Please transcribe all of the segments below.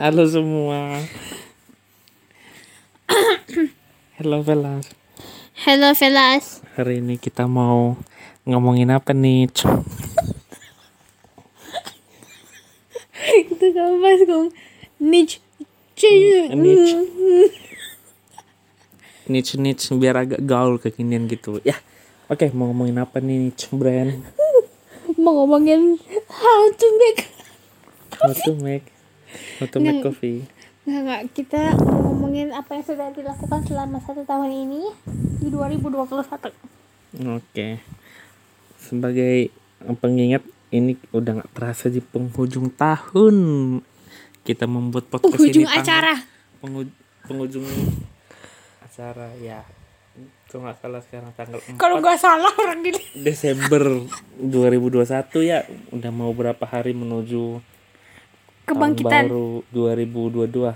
Halo semua. Halo Velas. Hello Velas. Hari ini kita mau ngomongin apa nih? Itu kamu pas ngomong niche Niche. Niche niche biar agak gaul kekinian gitu. Ya. Oke, mau ngomongin apa nih niche brand? mau ngomongin how to make How to make Nggak. coffee. Nggak, nggak. Kita mau ngomongin apa yang sudah dilakukan selama satu tahun ini di 2021 Oke. Sebagai pengingat ini udah nggak terasa di penghujung tahun kita membuat podcast Penghujung ini acara. Penghu- penghujung acara ya. Kalau nggak salah sekarang tanggal 4 Kalau nggak salah orang ini Desember 2021 ya udah mau berapa hari menuju kebangkitan. tahun baru 2022.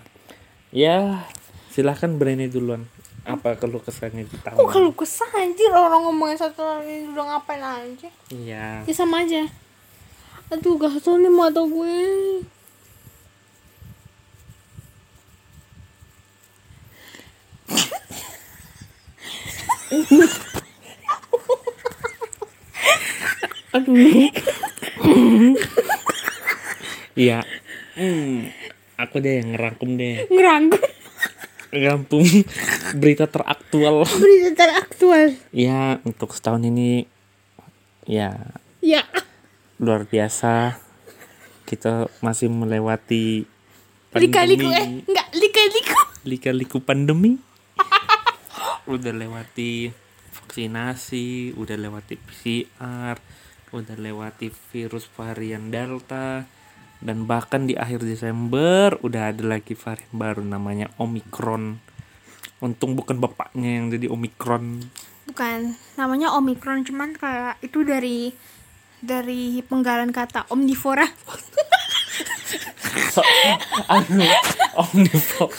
Ya, silahkan Brene duluan. Apa kalau kesannya di tahun? Kok kalau kesah anjir orang ngomongin satu ini udah ngapain aja? Iya. Ya sama aja. Aduh gatel nih mata gue. Aduh. Iya. Hmm, aku deh yang ngerangkum deh. Ngerangkum Ngerampung berita teraktual. berita teraktual. Ya, untuk setahun ini ya Ya. luar biasa. Kita masih melewati Lika-liku eh enggak lika-liku. Lika-liku pandemi. udah lewati vaksinasi, udah lewati PCR, udah lewati virus varian Delta, dan bahkan di akhir Desember udah ada lagi varian baru namanya Omicron. Untung bukan bapaknya yang jadi Omicron. Bukan, namanya Omicron cuman kayak itu dari dari penggalan kata omnivora. Anu, omnivore.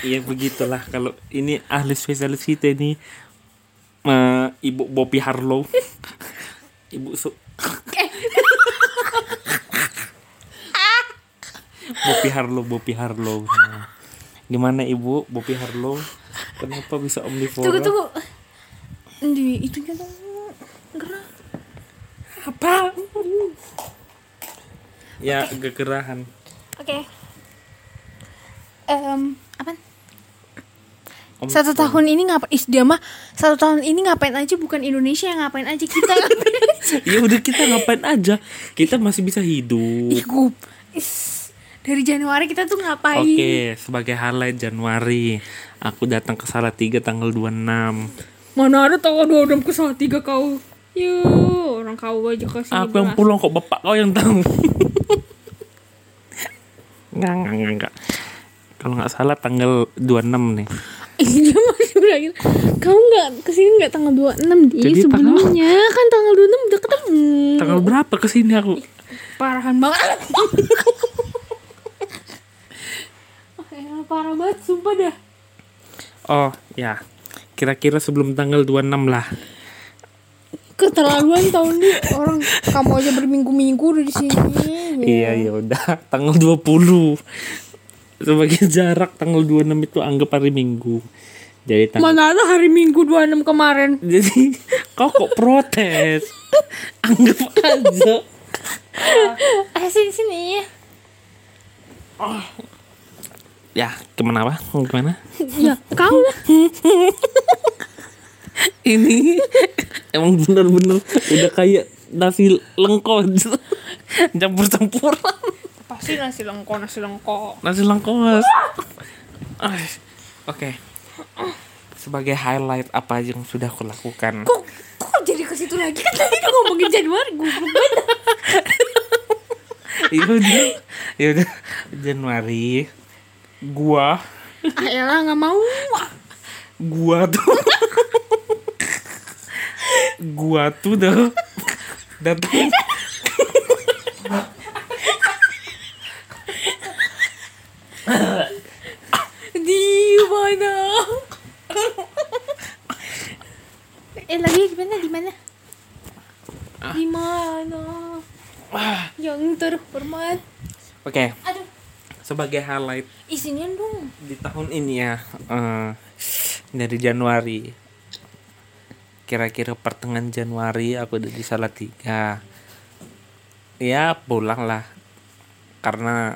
Iya begitulah kalau ini ahli spesialis kita ini eh, Ibu Bobby Harlow. Ibu su Bobby Harlow, Bobby Harlow. Nah, gimana Ibu Bobby Harlow? Kenapa bisa omnivora? Tunggu tunggu. Di itu tuh gerak. Apa? Ya, kegerahan. Oke. Em, apa? Om- Satu tahun ini ngapain? Is dia mah satu tahun ini ngapain aja bukan Indonesia yang ngapain aja kita. Ya udah kita ngapain aja? Kita masih bisa hidup. Ih. Is, dari Januari kita tuh ngapain? Oke, sebagai highlight Januari, aku datang ke Salatiga tanggal 26. Mana ada tahu dua ke salah tiga kau. Yuh, orang kau aja kasih. Aku yang pulang kok bapak kau yang tahu. Enggak, enggak, enggak, enggak. Kalau nggak salah tanggal 26 nih. Iya masih. Kamu nggak ke sini nggak tanggal 26 di Jadi tanggal- sebelumnya kan tanggal 26 udah ketemu. Tanggal berapa ke sini aku? Parahan banget. oh, parah banget sumpah dah. Oh, ya. Kira-kira sebelum tanggal 26 lah. Keterlaluan tahun ini orang kamu aja berminggu-minggu udah di sini. Iya, ya udah. Tanggal 20. Sebagai jarak tanggal 26 itu anggap hari Minggu. Jadi tanggal Mana ada hari Minggu 26 kemarin. Jadi kau kok protes? Anggap aja. Eh sini sini. Ya, ke mana apa? Gimana? Ya, kau lah. Ini emang bener-bener udah kayak nasi lengkot campur-campur Pasti nasi lengko, nasi lengko. nasi lengkos. Ah, Oke. Sebagai highlight apa yang sudah aku lakukan? Kok, kok jadi ke situ lagi kan tadi udah ngomongin Januari gue banget. Ya udah, ya udah Januari. Gua, Ayolah nggak mau. gua tuh, gua tuh dah datang Di mana? eh lagi gimana di mana? Di mana? Yang terhormat. Oke, Aduh. Sebagai highlight isinya dong. di tahun ini ya eh, dari Januari. Kira-kira pertengahan Januari aku udah di Salatiga ya pulang lah. Karena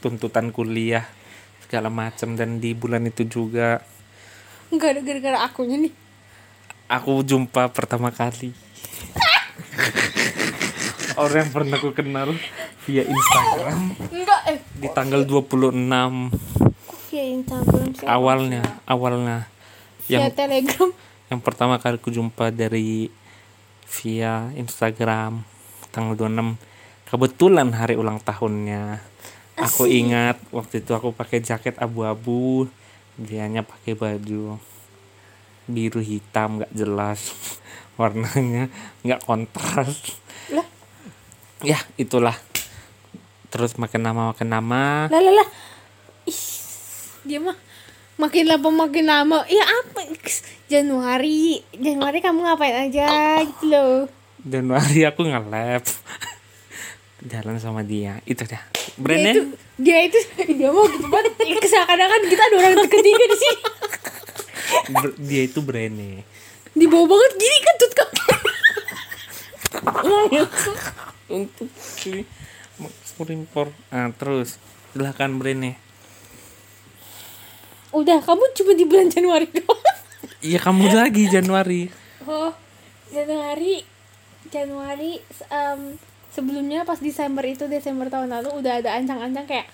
tuntutan kuliah segala macam dan di bulan itu juga. Nggak ada gara-gara akunya nih. Aku jumpa pertama kali orang yang pernah aku kenal via Instagram. Enggak eh. Di tanggal 26 kok via Instagram sih awalnya awalnya. Via yang Telegram. Yang pertama kali aku jumpa dari via Instagram tanggal 26 kebetulan hari ulang tahunnya. Aku ingat waktu itu aku pakai jaket abu-abu. Dianya pakai baju biru hitam nggak jelas warnanya nggak kontras. Lah ya itulah. Terus makin lama makin lama. Lah lah lah. Ih, dia mah makin lama makin lama. Ya apa? Januari. Januari kamu ngapain aja? Gitu loh. Januari aku nge-lab. Jalan sama dia. Itu dah dia brandnya itu dia itu dia mau gitu banget. Ya, seakan-akan kita ada orang ketiga di sini. Dia itu brandnya. Di bawah banget gini kan tut kamu untuk si ekspor impor. Ah terus. Silahkan brandnya udah kamu cuma di bulan Januari doang. Iya kamu lagi Januari. Oh Januari Januari em, sebelumnya pas Desember itu Desember tahun lalu udah ada ancang-ancang kayak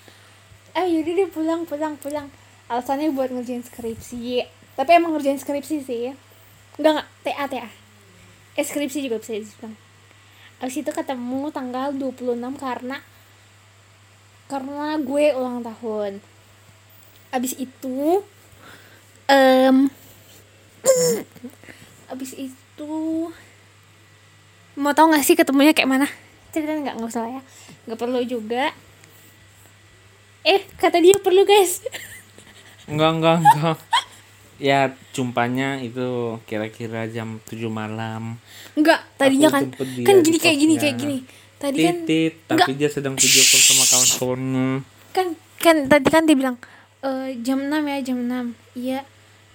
eh yaudah deh pulang pulang pulang. Alasannya buat ngerjain skripsi. Tapi emang ngerjain skripsi sih. Enggak enggak TA TA eh skripsi juga bisa dibilang abis itu ketemu tanggal 26 karena karena gue ulang tahun. Abis itu em abis itu mau tau gak sih ketemunya kayak mana? Ceritain nggak nggak usah ya. Nggak perlu juga. Eh kata dia perlu guys. Enggak enggak enggak ya jumpanya itu kira-kira jam 7 malam. Nggak tadinya kan kan gini kayak gini kayak gini. Tadi kan titit tapi dia sedang video call sama kawan-kawannya. Kan kan tadi kan dia bilang e, jam 6 ya jam 6 iya.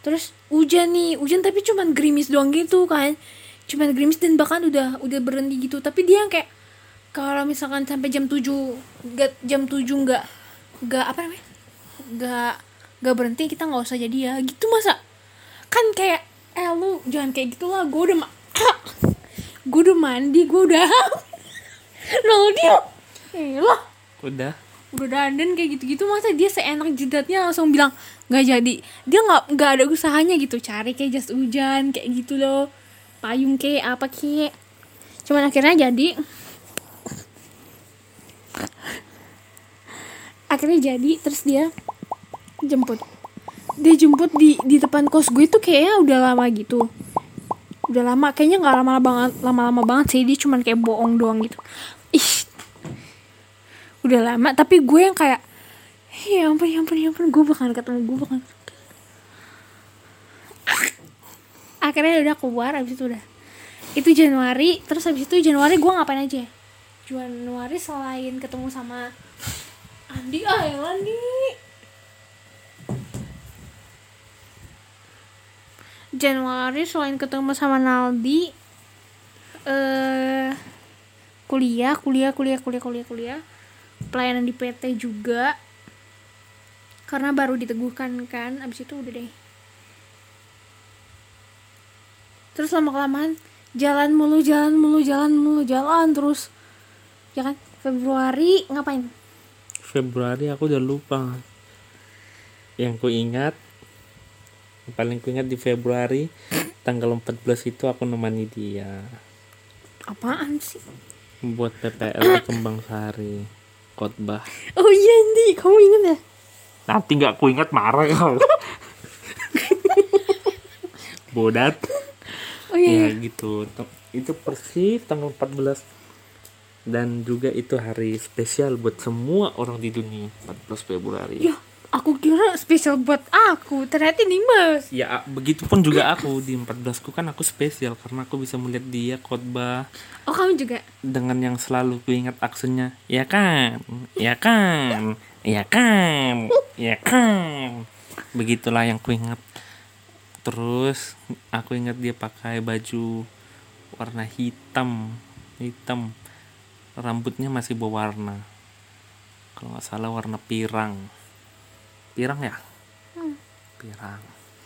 Terus hujan nih hujan tapi cuman gerimis doang gitu kan. Cuman gerimis dan bahkan udah udah berhenti gitu. Tapi dia yang kayak kalau misalkan sampai jam 7 gak, jam 7 nggak nggak apa namanya? Nggak nggak berhenti kita nggak usah jadi ya. Gitu masa? Kan kayak eh lu jangan kayak gitu lah. Gue udah ma- gue udah mandi gue udah lalu dia lah. Udah. Udah dandan kayak gitu-gitu masa? Dia seenak jidatnya langsung bilang nggak jadi. Dia nggak nggak ada usahanya gitu. Cari kayak jas hujan kayak gitu loh. Payung kayak apa kayak. Cuman akhirnya jadi. Akhirnya jadi terus dia jemput. Dia jemput di di depan kos gue tuh kayaknya udah lama gitu. Udah lama kayaknya nggak lama banget lama-lama banget sih. Dia cuman kayak bohong doang gitu. Ih. Udah lama tapi gue yang kayak ya ampun ya ampun ya ampun. Gue bakal ketemu gue bakal akhirnya udah keluar abis itu udah. Itu Januari terus abis itu Januari gue ngapain aja? Januari selain ketemu sama Andi ah yang Andi Januari selain ketemu sama Naldi eh kuliah kuliah kuliah kuliah kuliah kuliah. Pelayanan di PT juga. Karena baru diteguhkan kan abis itu udah deh. Terus lama kelamaan jalan mulu jalan mulu jalan mulu jalan terus. Ya kan? Februari ngapain? Februari aku udah lupa. Yang ku ingat paling ku ingat di Februari tanggal 14 itu aku nemani dia. Apaan sih? Buat PPL Kembang Sari khotbah. Oh iya Andi kamu ingat ya? Nanti nggak ku ingat marah kau. Bodat. Oh iya, ya gitu. T- itu persis tanggal 14 dan juga itu hari spesial buat semua orang di dunia 14 Februari. Ya aku kira spesial buat aku. Ternyata ini mas. Ya begitupun juga aku. Di 14 ku kan aku spesial karena aku bisa melihat dia khotbah. Oh kamu juga? Dengan yang selalu ku ingat aksennya. Ya kan? Ya kan? Ya kan? Ya kan? Begitulah yang ku ingat terus aku ingat dia pakai baju warna hitam. Hitam. Rambutnya masih berwarna. Kalau nggak salah warna pirang pirang ya? Pirang.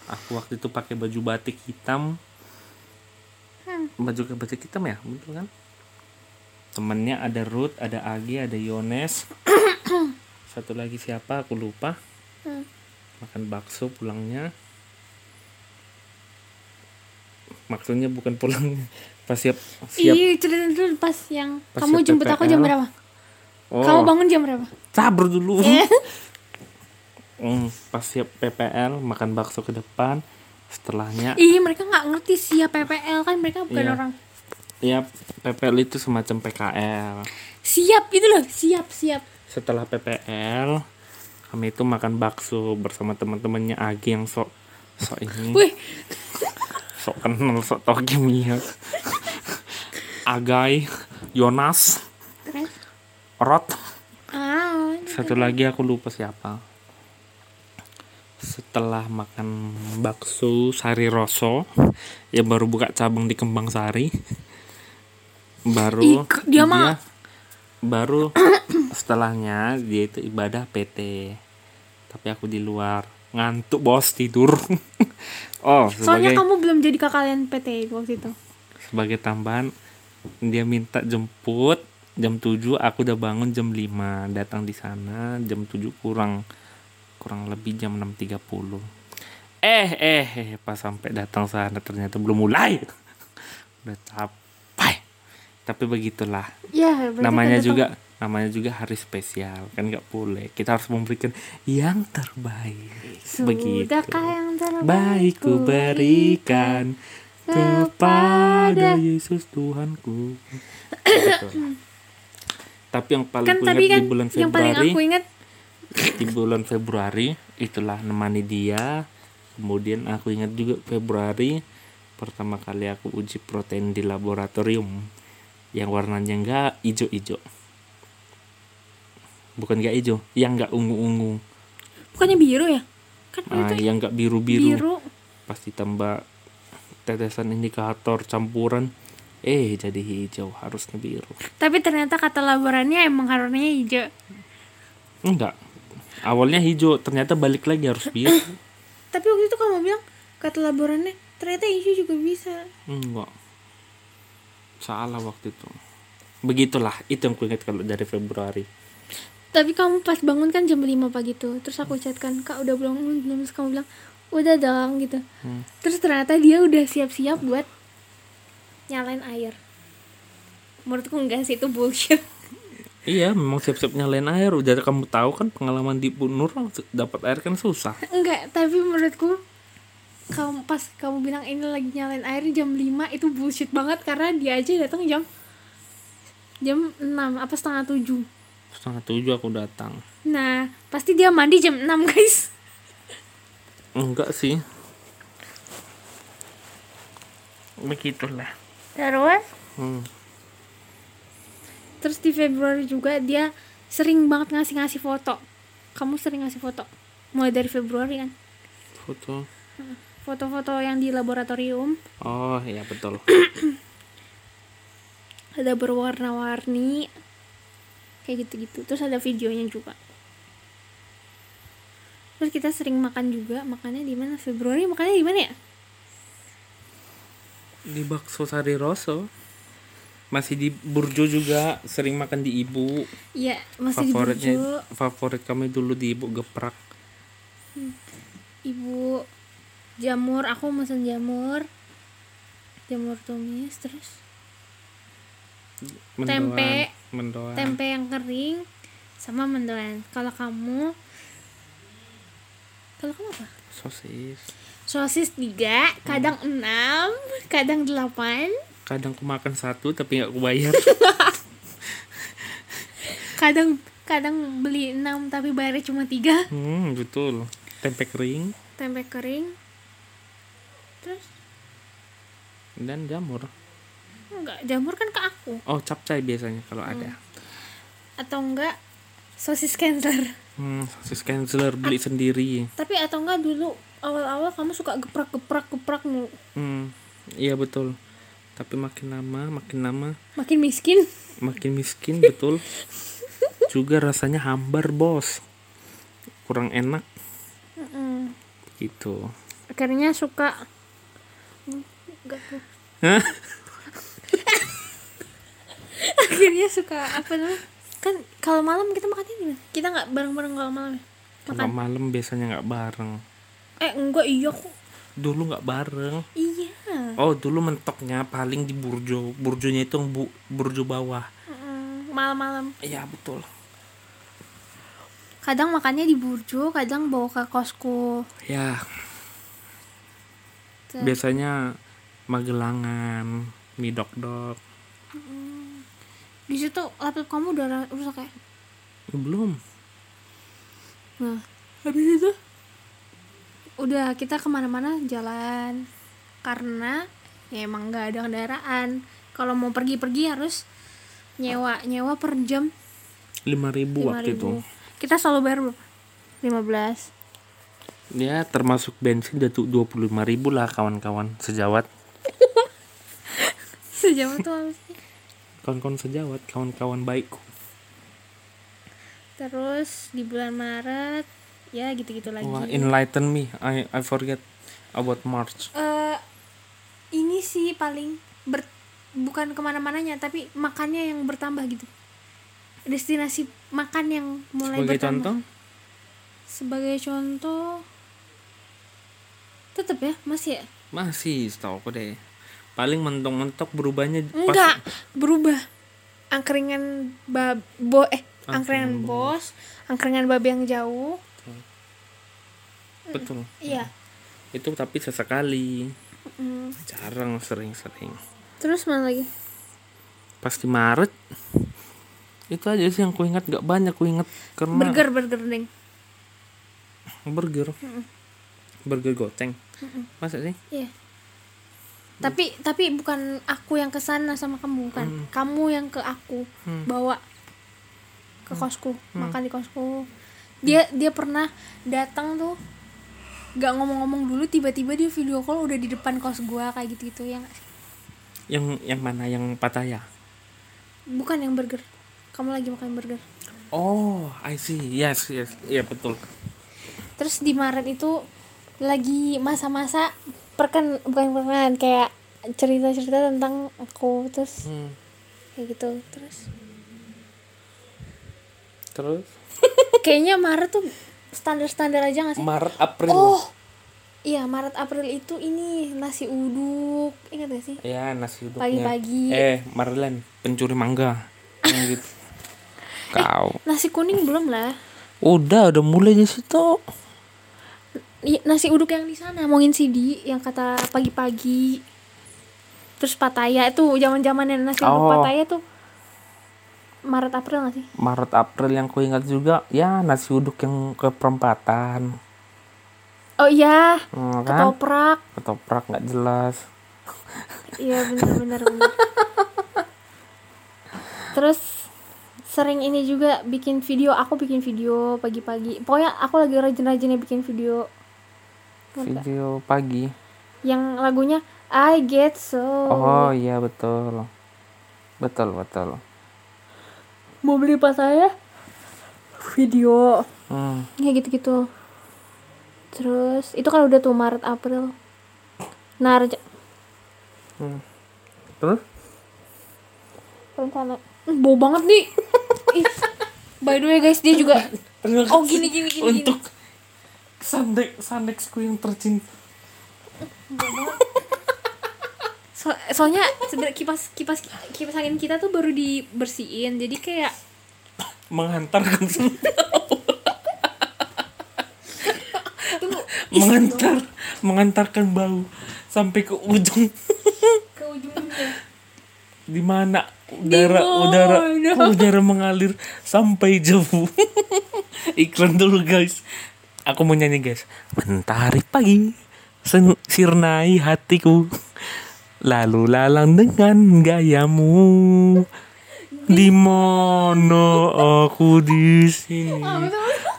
Aku waktu itu pakai baju batik hitam. Baju ke batik hitam ya? Betul kan? Temennya ada Ruth ada Agi ada Yones. Satu lagi siapa? Aku lupa. Hmm. makan bakso pulangnya. Maksudnya bukan pulang. Pas siap siap iya cerita dulu pas yang Pas kamu jemput aku jam berapa? Oh. Kamu bangun jam berapa? Sabar dulu Hmm, pas siap PPL makan bakso ke depan setelahnya. Iya mereka nggak ngerti siap PPL kan mereka bukan Iya. orang ya PPL itu semacam PKL siap itu loh siap siap. Setelah PPL kami itu makan bakso bersama teman-temannya Agi yang sok sok ini. Wih. Sok kenal sok tau kimia. Agai Yonas terus? Rot. Ah satu lagi aku lupa siapa setelah makan bakso Sari Roso yang baru buka cabang di Kembang Sari. Baru Ih, k- dia mah- baru setelahnya dia itu ibadah PT tapi aku di luar. Ngantuk bos tidur. Oh soalnya sebagai kamu belum jadi kakalian PT waktu itu. Sebagai tambahan dia minta jemput jam 7 aku udah bangun jam 5 datang di sana jam 7 kurang kurang lebih jam 6.30 eh eh eh pas sampai datang sana ternyata belum mulai. Udah capek. Tapi begitulah. Ya namanya kan juga namanya juga hari spesial kan nggak boleh. Kita harus memberikan yang terbaik. Begitu. Yang terbaik baik ku berikan kepada Yesus Tuhanku. Tapi yang paling kan ingat kan di bulan yang paling Februari aku ingat di bulan Februari itulah nemani dia. Kemudian aku ingat juga Februari pertama kali aku uji protein di laboratorium yang warnanya enggak hijau-hijau. Bukan enggak hijau yang enggak ungu-ungu. Bukannya biru ya? Kan ah, itu yang enggak biru-biru. biru. Pas ditambah tetesan indikator campuran. Eh jadi hijau harusnya biru. Tapi ternyata kata laborannya emang warnanya hijau. Enggak awalnya hijau ternyata balik lagi harus biru. Tapi waktu itu kamu bilang kata laborannya ternyata hijau juga bisa. Enggak. Salah waktu itu. Begitulah itu yang kuingat kalau dari Februari. Tapi kamu pas bangun kan jam 5 pagi tuh terus aku chat kan kak udah belum belum? Terus kamu bilang udah dong gitu. Hmm. terus ternyata dia udah siap-siap buat nyalain air. Menurutku enggak sih itu bullshit iya memang siap-siap nyalain air. Udah kamu tahu kan pengalaman di Bu Nur dapat air kan susah. Enggak tapi menurutku kamu pas kamu bilang ini lagi nyalain air jam 5 itu bullshit banget karena dia aja datang jam jam 6 apa setengah 7 setengah tujuh aku datang. Nah pasti dia mandi jam 6 guys. Enggak sih. Begitulah. Terus? Hmm. Terus di Februari juga dia sering banget ngasih ngasih foto. Kamu sering ngasih foto? Mulai dari Februari kan? Foto. Foto-foto yang di laboratorium. Oh iya betul. Ada berwarna-warni kayak gitu-gitu. Terus ada videonya juga. Terus kita sering makan juga. Makannya di mana? Februari makannya di mana ya? Di bakso sari rosso masih di burjo juga sering makan di ibu. Iya masih di Burjo. favoritnya favorit kami dulu di ibu geprak. Ibu jamur aku mesen jamur. Jamur tumis terus? Mendoan Tempe. mendoan. Tempe yang kering sama mendoan. Kalau kamu? Kalau kamu apa? Sosis. Sosis tiga kadang enam kadang delapan kadang aku makan satu tapi nggak aku bayar kadang kadang beli 6 tapi bayarnya cuma 3 hmm betul. Tempe kering. Tempe kering. Terus? Dan jamur. Enggak jamur kan ke aku. Oh capcay biasanya kalau ada. Atau enggak sosis cancer hmm sosis canceler beli sendiri. Tapi atau enggak dulu awal-awal kamu suka geprak-geprak geprak mulu. Hmm iya betul tapi makin lama makin lama. Makin miskin. Makin miskin betul. Juga rasanya hambar bos. Kurang enak. Mm-mm. gitu. Akhirnya suka. Enggak. Hah? akhirnya suka apa namanya? Kan kalau malam kita makannya gimana? Kita nggak bareng-bareng kalau malam ya? Kalau malam biasanya nggak bareng. Eh enggak iya kok dulu nggak bareng. Iya. Oh dulu mentoknya paling di burjo. Burjonya itu bu, burjo bawah. Malam-malam. Iya betul. Kadang makannya di burjo kadang bawa ke kosku. Ya Tuh. biasanya magelangan mie dok dok di situ laptop kamu udah rusak ya? Belum. Nah. Habis itu udah kita ke mana-mana jalan. Karena ya emang nggak ada kendaraan. Kalau mau pergi-pergi harus nyewa nyewa per jam. Lima ribu waktu itu. Kita selalu bayar lima belas. Ya termasuk bensin udah tuh dua puluh lima ribu lah kawan-kawan. Sejawat. Sejauh tuh apa sih? kawan-kawan sejawat kawan-kawan baikku terus di bulan Maret ya gitu-gitu lagi. wah enlighten me. I I forget about March. Eh, ini sih paling ber bukan ke mana-mananya tapi makannya yang bertambah gitu. Destinasi makan yang mulai sebagai bertambah. contoh? Sebagai contoh tetap ya masih ya? Masih setahu aku deh. Paling mentok-mentok berubahnya pas enggak berubah. Angkringan bab bo eh angkringan Angkringan bos angkringan babi yang jauh betul. Iya. Itu tapi sesekali. Mm. jarang sering-sering. Terus mana lagi? Pas di Maret itu aja sih yang ku ingat gak banyak ku ingat karena burger burger deng burger. Burger goceng masa sih? Iya. Tapi tapi bukan aku yang ke sana sama kamu bukan. Kamu yang ke aku bawa ke kosku, makan di kosku. Dia dia pernah datang tuh gak ngomong-ngomong dulu tiba-tiba dia video call udah di depan kos gua kayak gitu-gitu yang yang yang mana? Yang Pattaya? Bukan yang burger. Kamu lagi makan burger. oh I see. Yes yes. Iya betul. Terus di Maret itu lagi masa-masa perken bukan perkenalan kayak cerita-cerita tentang aku terus Hmm. kayak gitu terus. Terus? Kayaknya Maret tuh standar-standar aja gak sih? Maret April Oh, iya Maret April itu ini nasi uduk, ingat gak sih? ya nasi uduknya Pagi-pagi. eh Marlen pencuri mangga Yang gitu kau Nasi kuning belum lah. udah udah mulai di situ Iya, nasi uduk yang di sana, mungkin Sidi yang kata pagi-pagi. Terus Pataya itu zaman-zamannya nasi uduk Oh. Pataya tuh Maret April gak sih? Maret April yang ku ingat juga ya nasi uduk yang ke perempatan Oh iya, Hmm, kan ketoprak. ketoprak nggak jelas Iya bener-bener bener. Terus sering ini juga bikin video, aku bikin video pagi-pagi. Pokoknya aku lagi rajin-rajinnya bikin video. Video pagi Yang lagunya I Get So. oh iya betul betul betul Mau beli pas saya video hmm. ya gitu-gitu. Terus itu kan udah tuh Maret April. Nah, reja- hmm. terus rencana Hmm, bau banget nih. Ih. By the way guys, dia juga Oh gini gini gini. gini. untuk sandek sandexku yang tercinta So, soalnya sebenarnya kipas kipas kipas angin kita tuh baru dibersihin jadi kayak menghantarkan semua tuh mengantar mengantarkan bau sampai ke ujung. Ke ujung di mana udara udara udara mengalir sampai jauh. Iklan dulu guys. Aku mau nyanyi guys. Mentari pagi sen- sirnai hatiku lalu lalang dengan gayamu. Di mana aku di sini.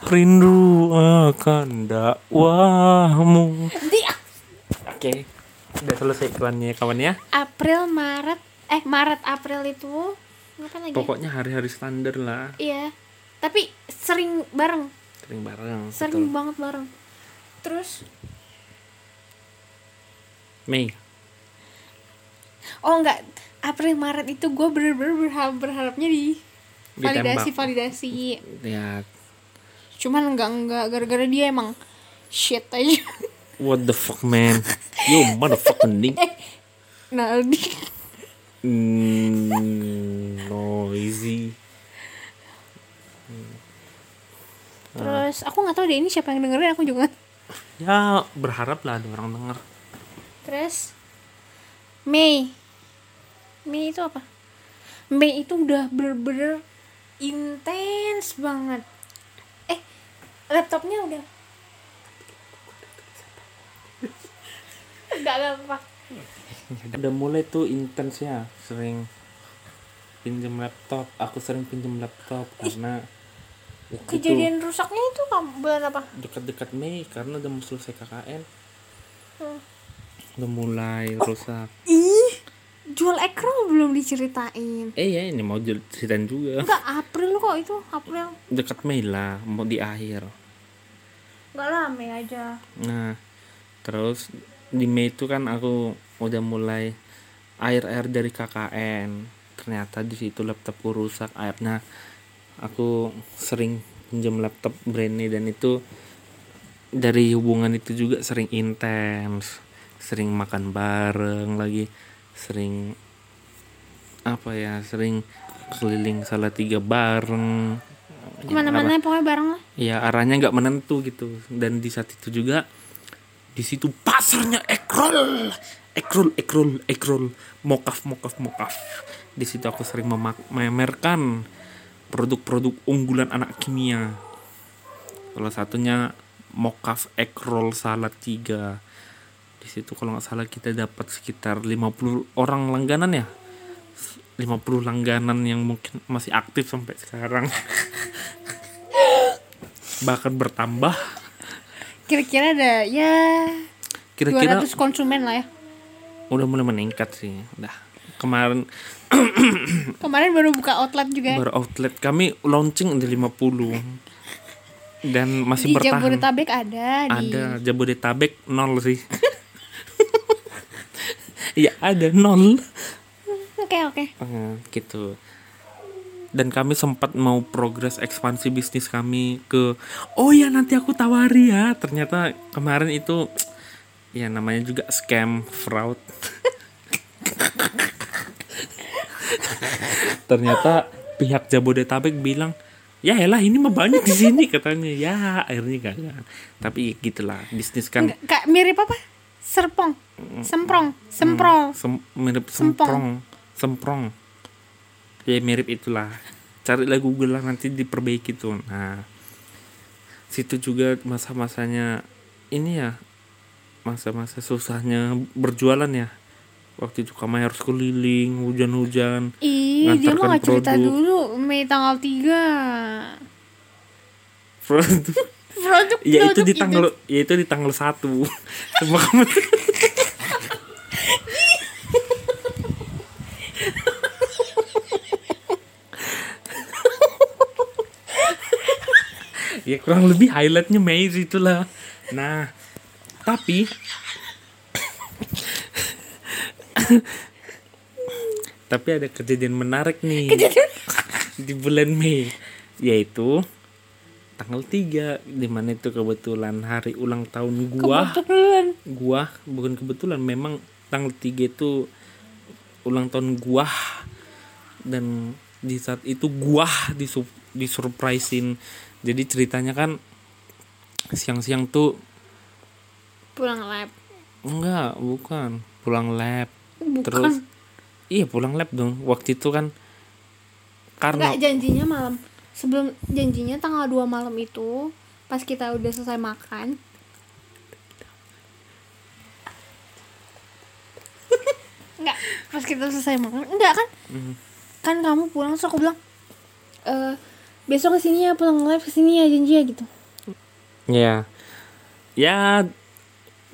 Rindu akan dakwahmu. Oke udah selesai iklannya kawan ya. April Maret. Eh Maret April itu apa lagi? pokoknya hari-hari standar lah. Iya. Tapi sering bareng, sering bareng sering betul. banget bareng. Terus? Mei oh enggak April Maret itu gue bener-bener berharap berharapnya di validasi Ditembak. validasi. ya Cuman enggak enggak gara-gara dia emang shit aja. what the fuck man you motherfucking dick Nah, di mm, noisy terus aku nggak tahu deh ini siapa yang dengerin aku juga. ya berharap lah ada orang denger Terus Mei. Mei itu apa? Mei itu udah bener-bener intens banget. Eh, laptopnya udah. Enggak apa. udah mulai tuh intens ya sering pinjam laptop aku sering pinjam laptop karena itu Kejadian rusaknya itu bulan apa? dekat-dekat Mei karena udah mau selesai KKN Hmm. udah mulai rusak Ih, jual ekrol belum diceritain. eh ya ini mau ceritain juga Enggak April kok itu, April. dekat Mei lah mau di akhir Enggak lah, Mei aja. Nah, terus di Mei itu kan aku udah mulai air-air dari KKN. Ternyata di situ laptopku rusak airnya. Aku sering pinjam laptop Brand dan itu dari hubungan itu juga sering intens, sering makan bareng lagi, sering apa ya, sering keliling salah tiga bareng. Ya, Ke mana-mana pokoknya bareng lah. ya arahnya nggak menentu gitu. Dan di saat itu juga di situ pasarnya ekrol. Ekrol ekrol ekrol. Mokaf mokaf mokaf. Di situ aku sering memamerkan produk-produk unggulan anak kimia. Salah satunya mokaf ekrol salad 3 di situ. Kalau nggak salah kita dapat sekitar 50 orang langganan ya? 50 langganan yang mungkin masih aktif sampai sekarang. Bahkan bertambah. Kira-kira ada ya kira-kira 200 konsumen lah ya. udah mulai meningkat sih udah. Kemarin Kemarin baru buka outlet juga ya. baru outlet. Kami launching di 50 dan masih di bertahan. Jabodetabek ada, di ada. Jabodetabek nol sih Iya ada nol. Oke, oke. Eh, gitu. Dan kami sempat mau progres ekspansi bisnis kami ke oh ya nanti aku tawari ya. Ternyata kemarin itu ya namanya juga scam fraud. Ternyata pihak Jabodetabek bilang ya elah ini mah banyak di sini katanya. Ya akhirnya gagal. Tapi gitulah bisnis kan Kak mirip apa? Serpong. Semprong, semprol. Sem- mirip semprong. Semprong. Ya mirip itulah. Carilah Google lah nanti diperbaiki tuh. Nah situ juga masa-masanya ini ya masa-masa susahnya berjualan ya. Waktu itu kami harus keliling hujan-hujan Ih, dia mau cerita dulu Mei tanggal 3. produk Produk ya itu di tanggal ya itu di tanggal satu. Semua kamu ya kurang lebih highlightnya Mei itulah. Nah tapi tapi ada kejadian menarik nih di bulan Mei yaitu tanggal 3 di mana itu kebetulan hari ulang tahun gua. Kebetulan. gua bukan kebetulan memang tanggal 3 itu ulang tahun gua. Dan di saat itu gua disu disurprisein. Jadi ceritanya kan siang-siang tuh Pulang lab. enggak bukan. Pulang lab. Bukan. terus iya pulang lab dong. Waktu itu kan karena Enggak janjinya malam sebelum janjinya tanggal 2 malam itu pas kita udah selesai makan. Enggak, pas kita selesai makan enggak kan? Hmm. kan kamu pulang terus aku bilang eh besok ke sini ya pulang live ke sini ya janji ya gitu. Ya ya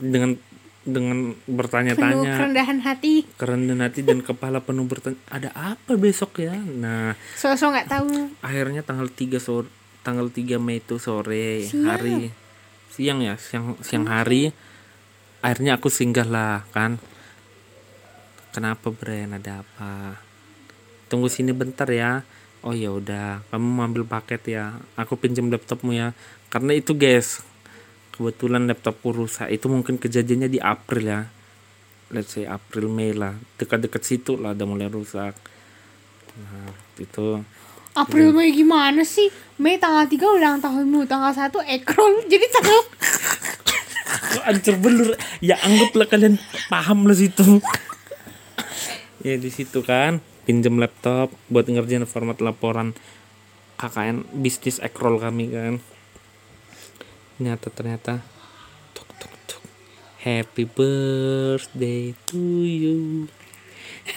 dengan dengan penuh bertanya-tanya kerendahan hati. Kerendahan hati dan kepala penuh bertanya ada apa besok ya? Nah sosok nggak tahu. akhirnya tanggal 3 sore tanggal 3 Mei itu sore Siang. hari. Siang ya siang siang hari. Akhirnya aku singgah lah kan. Kenapa Bren ada apa? Tunggu sini bentar ya. Oh ya udah. Kamu ambil paket ya. Aku pinjam laptopmu ya. Karena itu guys kebetulan laptopku rusak. Itu mungkin kejadiannya di April ya. Let's say April Mei lah. Dekat-dekat situ lah udah mulai rusak. Nah itu April Mei gimana sih? Mei tanggal 3 ulang tahunmu tanggal 1 ekrol jadi tanggal Ancur belur? Ya anggaplah kalian paham lah situ. Ya di situ kan. Pinjam laptop buat ngerjain format laporan KKN bisnis ekrol kami kan ternyata ternyata. Tuk tuk tuk. Happy birthday to you.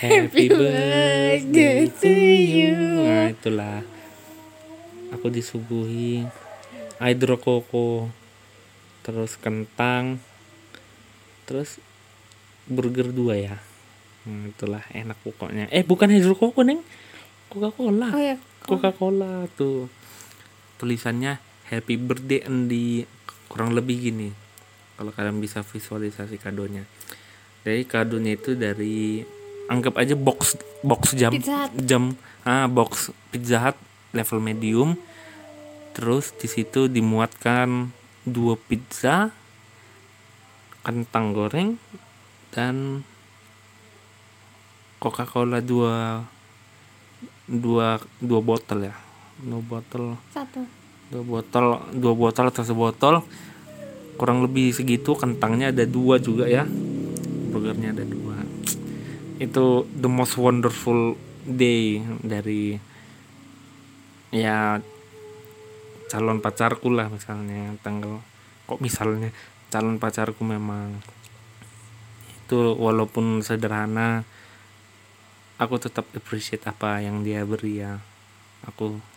Happy birthday to you. nah itulah. Aku disuguhi. Hydro koko. Terus kentang. Terus burger dua ya. Hmm, itulah enak pokoknya. Eh bukan hydro koko neng. Coca cola oh ya coca cola tuh. Tulisannya happy birthday Andi kurang lebih gini kalau kalian bisa visualisasi kadonya. Jadi kadonya itu dari anggap aja box box jam jam ah box pizza hut level medium. Terus di situ dimuatkan dua pizza kentang goreng dan Coca Cola dua dua dua botol ya. Dua botol. Satu dua botol dua botol atau sebotol kurang lebih segitu kentangnya ada dua juga ya. Burgernya ada dua. Itu the most wonderful day dari ya calon pacarku lah misalnya tanggal kok misalnya calon pacarku memang. Itu walaupun sederhana aku tetap appreciate apa yang dia beri ya. Aku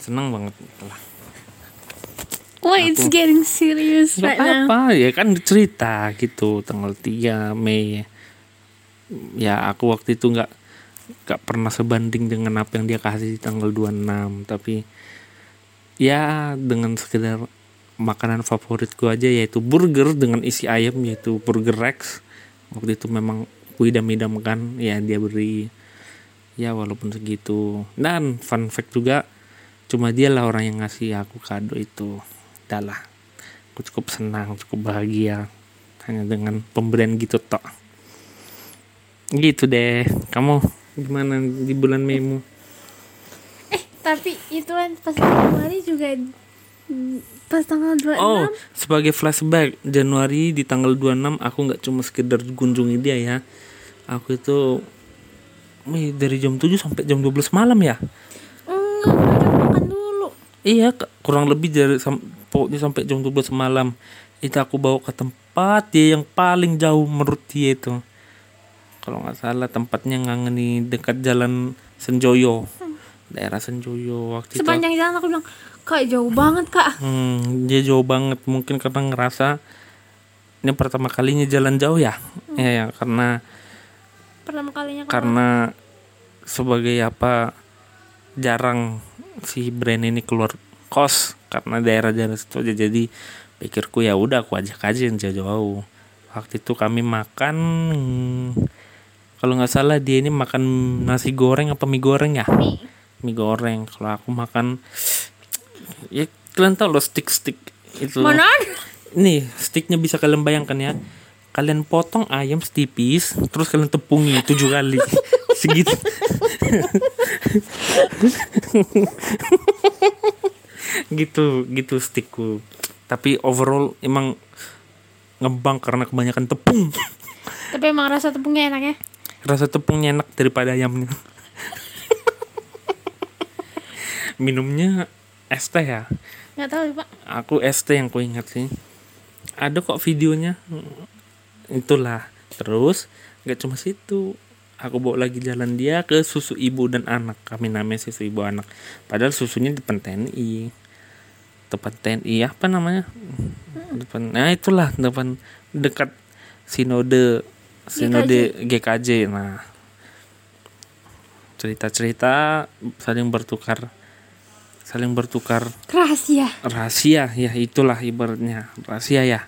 seneng banget. Lah Why it's getting serious Gak right now. apa-apa ya kan cerita gitu tanggal 3 Mei. Ya aku waktu itu nggak nggak pernah sebanding dengan apa yang dia kasih di tanggal 26 tapi ya dengan sekedar makanan favoritku aja yaitu burger dengan isi ayam yaitu burger Rex. Waktu itu memang ku idam-idamkan ya dia beri. Ya walaupun segitu. Dan fun fact juga cuma dia lah orang yang ngasih aku kado itu. Udah lah aku cukup senang cukup bahagia. Hanya dengan pemberian gitu tok. Gitu deh. Kamu gimana di bulan Meimu eh tapi itu kan pas Januari juga pas tanggal 26 Oh, sebagai flashback Januari di tanggal 26 aku nggak cuma sekedar kunjungi dia ya. Aku itu dari jam 7 sampai jam 12 malam ya. enggak udah makan dulu Iya, kurang lebih dari sam- pokoknya sampai jam 12 malam. Itu aku bawa ke tempat dia yang paling jauh menurut dia itu. Kalau nggak salah tempatnya ngangeni dekat jalan Senjoyo. Daerah Senjoyo waktu itu. sepanjang jalan aku bilang kak jauh banget kak Hmm, dia jauh banget mungkin karena ngerasa ini pertama kalinya jalan jauh ya. Ya, ya karena pertama kalinya karena sebagai apa jarang si brand ini keluar kos karena daerah-daerah situ aja jadi pikirku ya udah aku ajak aja yang jauh-jauh. Waktu itu kami makan kalau nggak salah dia ini makan nasi goreng apa mie goreng ya? mie Mie goreng. Kalau aku makan ya kalian tahu loh stick-stick itu mana nih sticknya bisa kalian bayangkan ya kalian potong ayam setipis terus kalian tepungi tujuh kali segitu. Gitu gitu stickku. Tapi overall emang ngebang karena kebanyakan tepung. Tapi emang rasa tepungnya enak ya rasa tepungnya enak daripada ayamnya. Minumnya es teh ya? Nggak tahu pak. Aku es teh yang ku ingat sih. Ada kok videonya. Itulah. Terus nggak cuma situ aku bawa lagi jalan dia ke susu ibu dan anak. Kami namanya susu ibu anak. Padahal susunya depan TNI depan TNI apa namanya? Depan nah itulah depan dekat sinode sinode GKJ nah cerita-cerita saling bertukar saling bertukar rahasia. Rahasia ya itulah ibaratnya. Rahasia ya.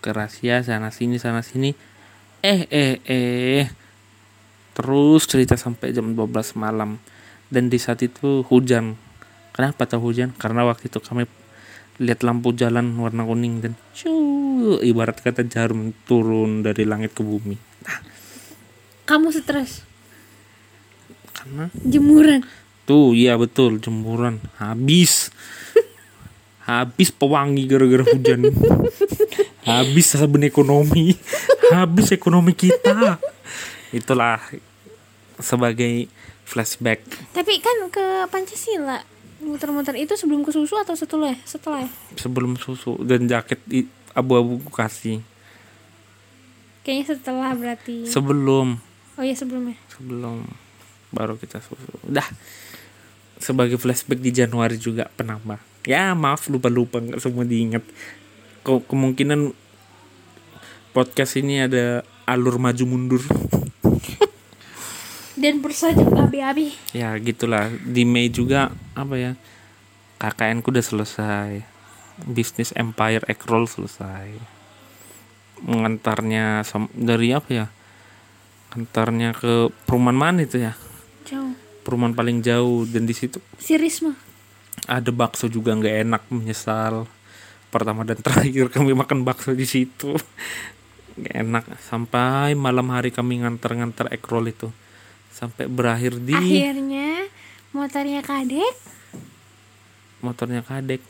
Ke rahasia sana sini sana sini. Eh eh eh terus cerita sampai jam 12 malam dan di saat itu hujan kenapa tahu hujan karena waktu itu kami lihat lampu jalan warna kuning dan cu ibarat kata jarum turun dari langit ke bumi nah kamu stres karena jemuran Tuh, iya betul, jemuran habis. habis pewangi gara-gara hujan. habis sabun ekonomi. habis ekonomi kita. Itulah sebagai flashback. tapi kan ke pancasila muter-muter itu sebelum ke susu atau setelah setelah? Sebelum susu dan jaket abu-abu ku kasih. kayaknya setelah berarti Sebelum, oh iya sebelumnya sebelum baru kita susu. Udah. Sebagai flashback di Januari juga penambah. Ya maaf lupa-lupa nggak semua diingat. Ke- kemungkinan podcast ini ada alur maju mundur. Dan bersajak abi-abi. Ya gitulah. Di Mei juga apa ya KKN ku udah selesai. Bisnis Empire Egg Roll selesai. Mengantarnya dari apa ya antarnya ke perumahan mana itu ya? Jauh. Perumahan paling jauh dan di situ si Risma. ada bakso juga nggak enak menyesal. Pertama dan terakhir kami makan bakso di situ. Nggak enak. Sampai malam hari kami ngantar-ngantar egg roll itu sampai berakhir di akhirnya motornya kadek motornya kadek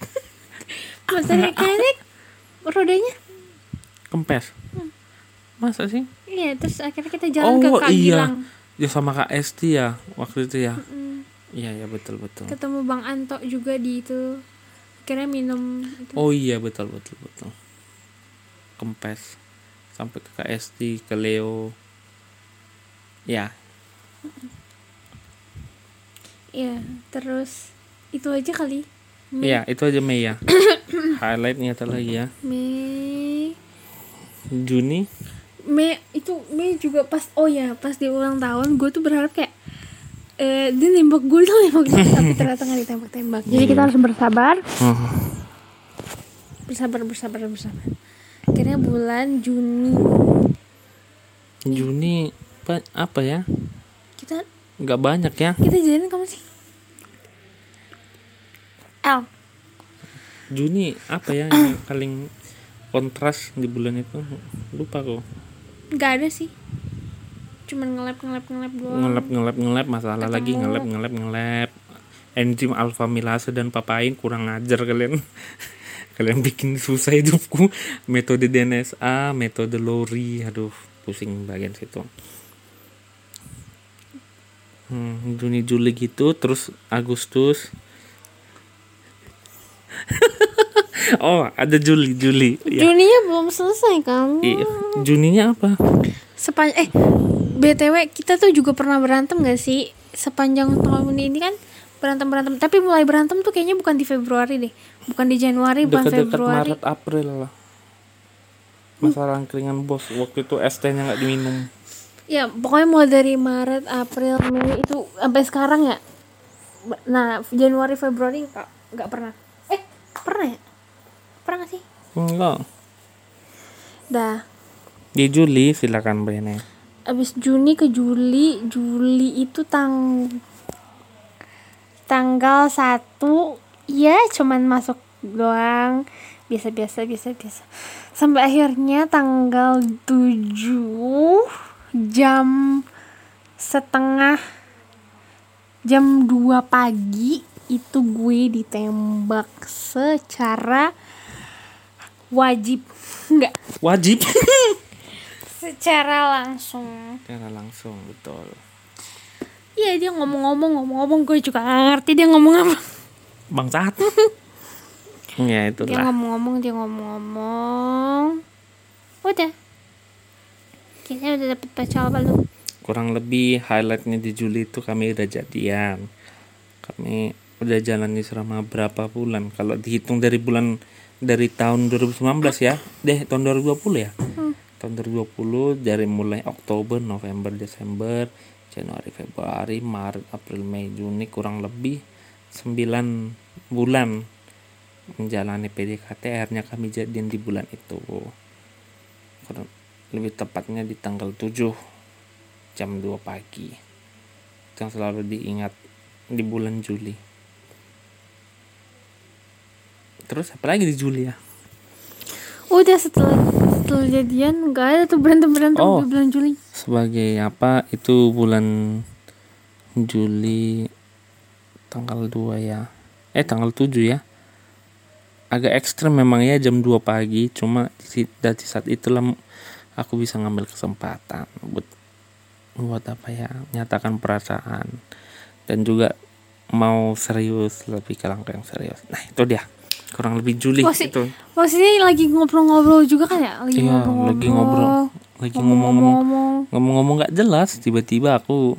motornya kadek rodanya? Kempes. Masa sih? Iya terus akhirnya kita jalan ke oh Kak iya. Gilang ya sama kak Esti ya waktu itu ya. Mm, iya ya betul betul. Ketemu Bang Anto juga di itu. Akhirnya minum itu. oh iya betul betul betul. Kempes sampai ke Esti ke Leo ya Iya, terus itu aja kali. Mei, Iya, itu aja Mei ya. Highlightnya ada lagi ya. Mei, Juni. Mei itu Mei juga pas oh ya pas di ulang tahun gue tuh berharap kayak eh dia nembak gue dong nembak gue tapi ternyata nggak ditembak-tembak. Jadi kita harus bersabar, bersabar, bersabar, bersabar. Akhirnya bulan Juni Juni apa, apa ya? kita Nggak banyak ya. kita jadian kamu sih? L Juni apa ya yang paling kontras di bulan itu? Lupa kok. nggak ada sih. Cuman ngelap ngelap ngelap doang. Ngelap ngelap ngelap masalah lagi Ketemu. ngelap ngelap ngelap. Enzim alfa milase dan papain kurang ajar kalian. kalian bikin susah hidupku. Metode DNSA, metode Lori, aduh pusing bagian situ. Hmm, Juni Juli gitu terus Agustus oh ada Juli Juli ya. Juninya belum selesai kan? Iya. Juninya apa Sepan eh btw kita tuh juga pernah berantem gak sih sepanjang tahun ini kan berantem berantem tapi mulai berantem tuh kayaknya bukan di Februari deh. Bukan di Januari bukan dekat-dekat Februari. Maret April lah. Masalah angkringan bos waktu itu ST nya nggak diminum. Ya pokoknya mulai dari Maret April Mei itu sampai sekarang ya. Nah Januari Februari nggak nggak pernah. Eh pernah ya? Pernah gak sih? Enggak. Dah. Di Juli silakan Bene. Abis Juni ke Juli Juli itu tang tanggal 1 ya cuman masuk doang. Biasa biasa biasa biasa sampai akhirnya tanggal 7 jam setengah jam 2 pagi itu gue ditembak secara wajib. Nggak. Wajib. Secara langsung. Secara langsung betul iya dia ngomong-ngomong ngomong-ngomong gue juga nggak ngerti dia ngomong apa. Bangsat. Ya dia itulah ngomong-ngomong dia ngomong-ngomong. Udah. Kita udah dapet pacar belum kurang lebih highlightnya di Juli itu kami udah jadian. Kami udah jalani selama berapa bulan? Kalau dihitung dari bulan dari tahun 2019 ya. Deh tahun 2020 ya? Tahun 2020 dari mulai Oktober November Desember Januari Februari Maret April Mei Juni kurang lebih 9 bulan menjalani PDKT akhirnya kami jadian di bulan itu. Lebih tepatnya di tanggal 7 jam 2 pagi. Itu yang selalu diingat di bulan Juli. Terus apa lagi di Juli ya udah setelah setelah jadian nggak ada tuh berantem berantem Oh. di bulan Juli. Sebagai apa? Itu bulan Juli tanggal 2 ya. Eh tanggal 7 ya. Agak ekstrem memang ya jam 2 pagi. Cuma dari saat itulah aku bisa ngambil kesempatan buat buat apa ya? Nyatakan perasaan. Dan juga mau serius lebih ke langkah yang serius. Nah itu dia kurang lebih Juli Posisi- itu Maksudnya lagi ngobrol-ngobrol juga kan ya? Lagi Iya, ngobrol-ngobrol. lagi ngobrol. lagi ngomong-ngomong ngomong. ngomong-ngomong nggak jelas tiba-tiba aku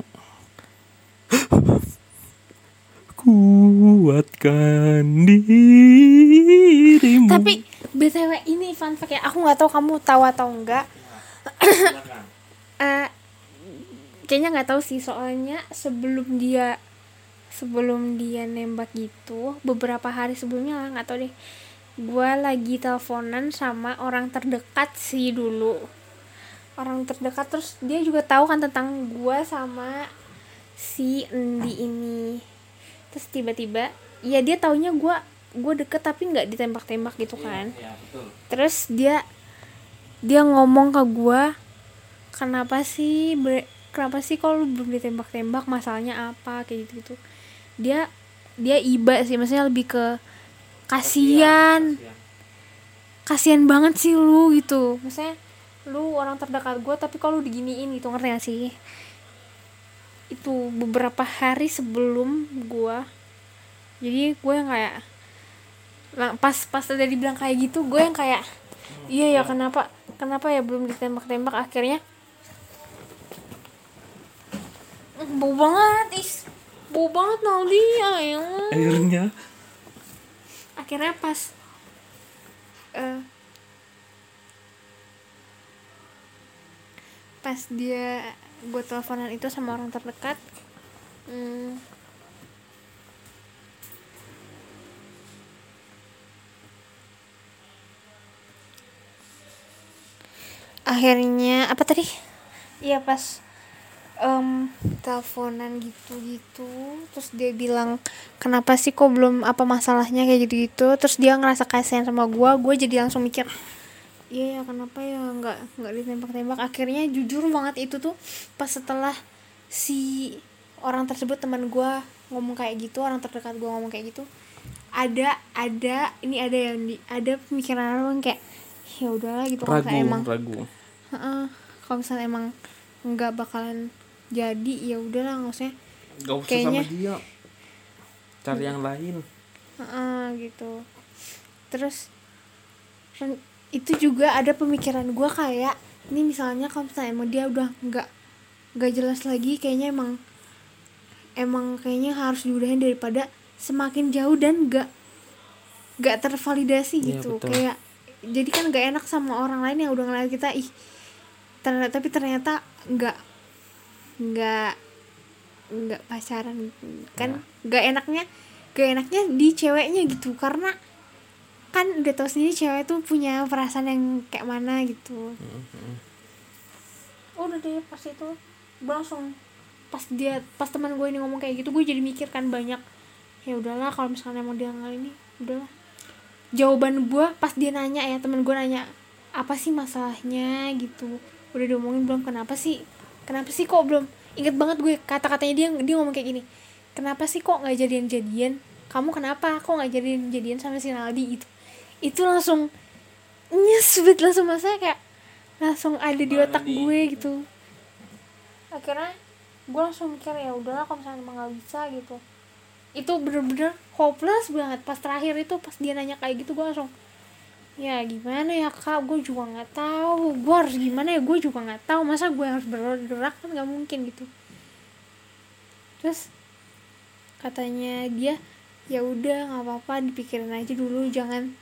kuatkan dirimu Tapi BTW ini fun fact ya, aku nggak tahu kamu tahu atau enggak. Eh, kayaknya nggak tahu sih soalnya sebelum dia sebelum dia nembak gitu beberapa hari sebelumnya lah nggak tahu deh. Gue lagi teleponan sama orang terdekat sih dulu. Orang terdekat terus dia juga tahu kan tentang gue sama si Endi ini. Terus tiba-tiba ya dia taunya gue gue deket tapi nggak ditembak-tembak gitu kan. terus dia dia ngomong ke gue kenapa sih kenapa sih kalau lu belum ditembak-tembak? Masalahnya apa? Kayak gitu gitu dia dia iba sih maksudnya lebih ke kasihan. Kasihan. Banget sih lu gitu. Maksudnya lu orang terdekat gue tapi kalau lu diginiin gitu. Ngerti gak sih? Itu beberapa hari sebelum gue jadi gue yang kayak pas pas udah dibilang kayak gitu gue yang kayak iya ya kenapa kenapa ya belum ditembak-tembak? Akhirnya bau banget is bau banget Naldi ya akhirnya? Akhirnya pas eh pas dia gue teleponan itu sama orang terdekat hmm, akhirnya apa tadi? Iya pas em teleponan gitu-gitu. Terus dia bilang kenapa sih kok belum apa masalahnya? kayak gitu-gitu. Terus dia ngerasa kasihan sama gua gue jadi langsung mikir iya ya kenapa ya nggak nggak ditembak-tembak? Akhirnya jujur banget itu tuh pas setelah si orang tersebut teman gua ngomong kayak gitu orang terdekat gua ngomong kayak gitu ada ada ini ada yang di ada pemikiran orang kayak ya udahlah gitu. Ragu emang ragu. Heeh, kalau misalnya emang nggak bakalan jadi ya udahlah maksudnya gak usah Kayaknya- sama dia. Cari yang lain. Heeh, gitu. Terus ren- itu juga ada pemikiran gue kayak ini misalnya kalau misalnya emang dia udah nggak nggak jelas lagi kayaknya emang emang kayaknya harus diudahin daripada semakin jauh dan nggak nggak tervalidasi Iya, gitu. betul. kayak jadi kan nggak enak sama orang lain yang udah ngeliat kita ih ternyata tapi ternyata nggak nggak nggak pacaran. Kan nggak enaknya gak enaknya di ceweknya gitu. Karena kan udah tau sendiri cewek tuh punya perasaan yang kayak mana gitu. Oh, udah deh pas itu gue langsung pas dia pas teman gue ini ngomong kayak gitu gue jadi mikir kan banyak ya udahlah kalau misalnya emang dia nggak ini udahlah. Jawaban gue pas dia nanya ya teman gue nanya apa sih masalahnya? gitu. Udah diomongin belum kenapa sih kenapa sih kok belum? Inget banget gue kata-katanya dia dia ngomong kayak gini. Kenapa sih kok nggak jadian jadian kamu kenapa kok nggak jadian jadian sama si Naldi? Itu itu langsung nyesbet langsung masa kayak langsung ada di otak gue gitu. Akhirnya gue langsung mikir ya udahlah kalau misalnya emang nggak bisa gitu. Itu bener-bener hopeless banget. Pas terakhir itu pas dia nanya kayak gitu gue langsung ya gimana ya kak? Gue juga nggak tahu. Gue harus gimana ya? Gue juga nggak tahu. Masa gue harus bergerak kan nggak mungkin gitu. Terus katanya dia ya udah nggak apa-apa. Dipikirin aja dulu. Jangan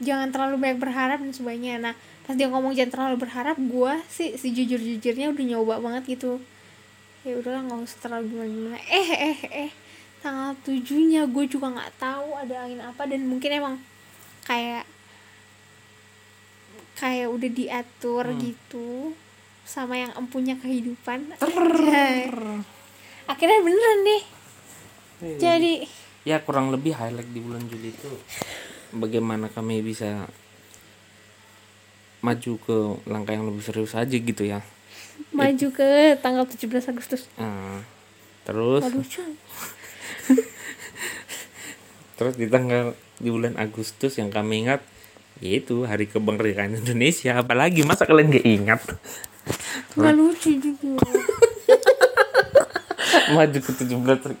jangan terlalu banyak berharap dan sebagainya. Nah pas dia ngomong jangan terlalu berharap gue sih sejujur jujurnya udah nyoba banget gitu. Ya udahlah nggak usah terlalu gimana gimana eh eh eh. Tanggal tujuhnya gue juga nggak tahu ada angin apa. Dan mungkin emang kayak kayak udah diatur Hmm. gitu sama yang empunya kehidupan. Akhirnya beneran deh. Jadi. Ya kurang lebih highlight di bulan Juli itu bagaimana kami bisa maju ke langkah yang lebih serius aja gitu ya. Maju ke tanggal 17 Agustus. Nah, terus? Waduh terus di tanggal di bulan Agustus yang kami ingat yaitu hari kemerdekaan Indonesia. Apalagi masa kalian gak ingat? Nggak lucu juga. Maju ke 17 Agustus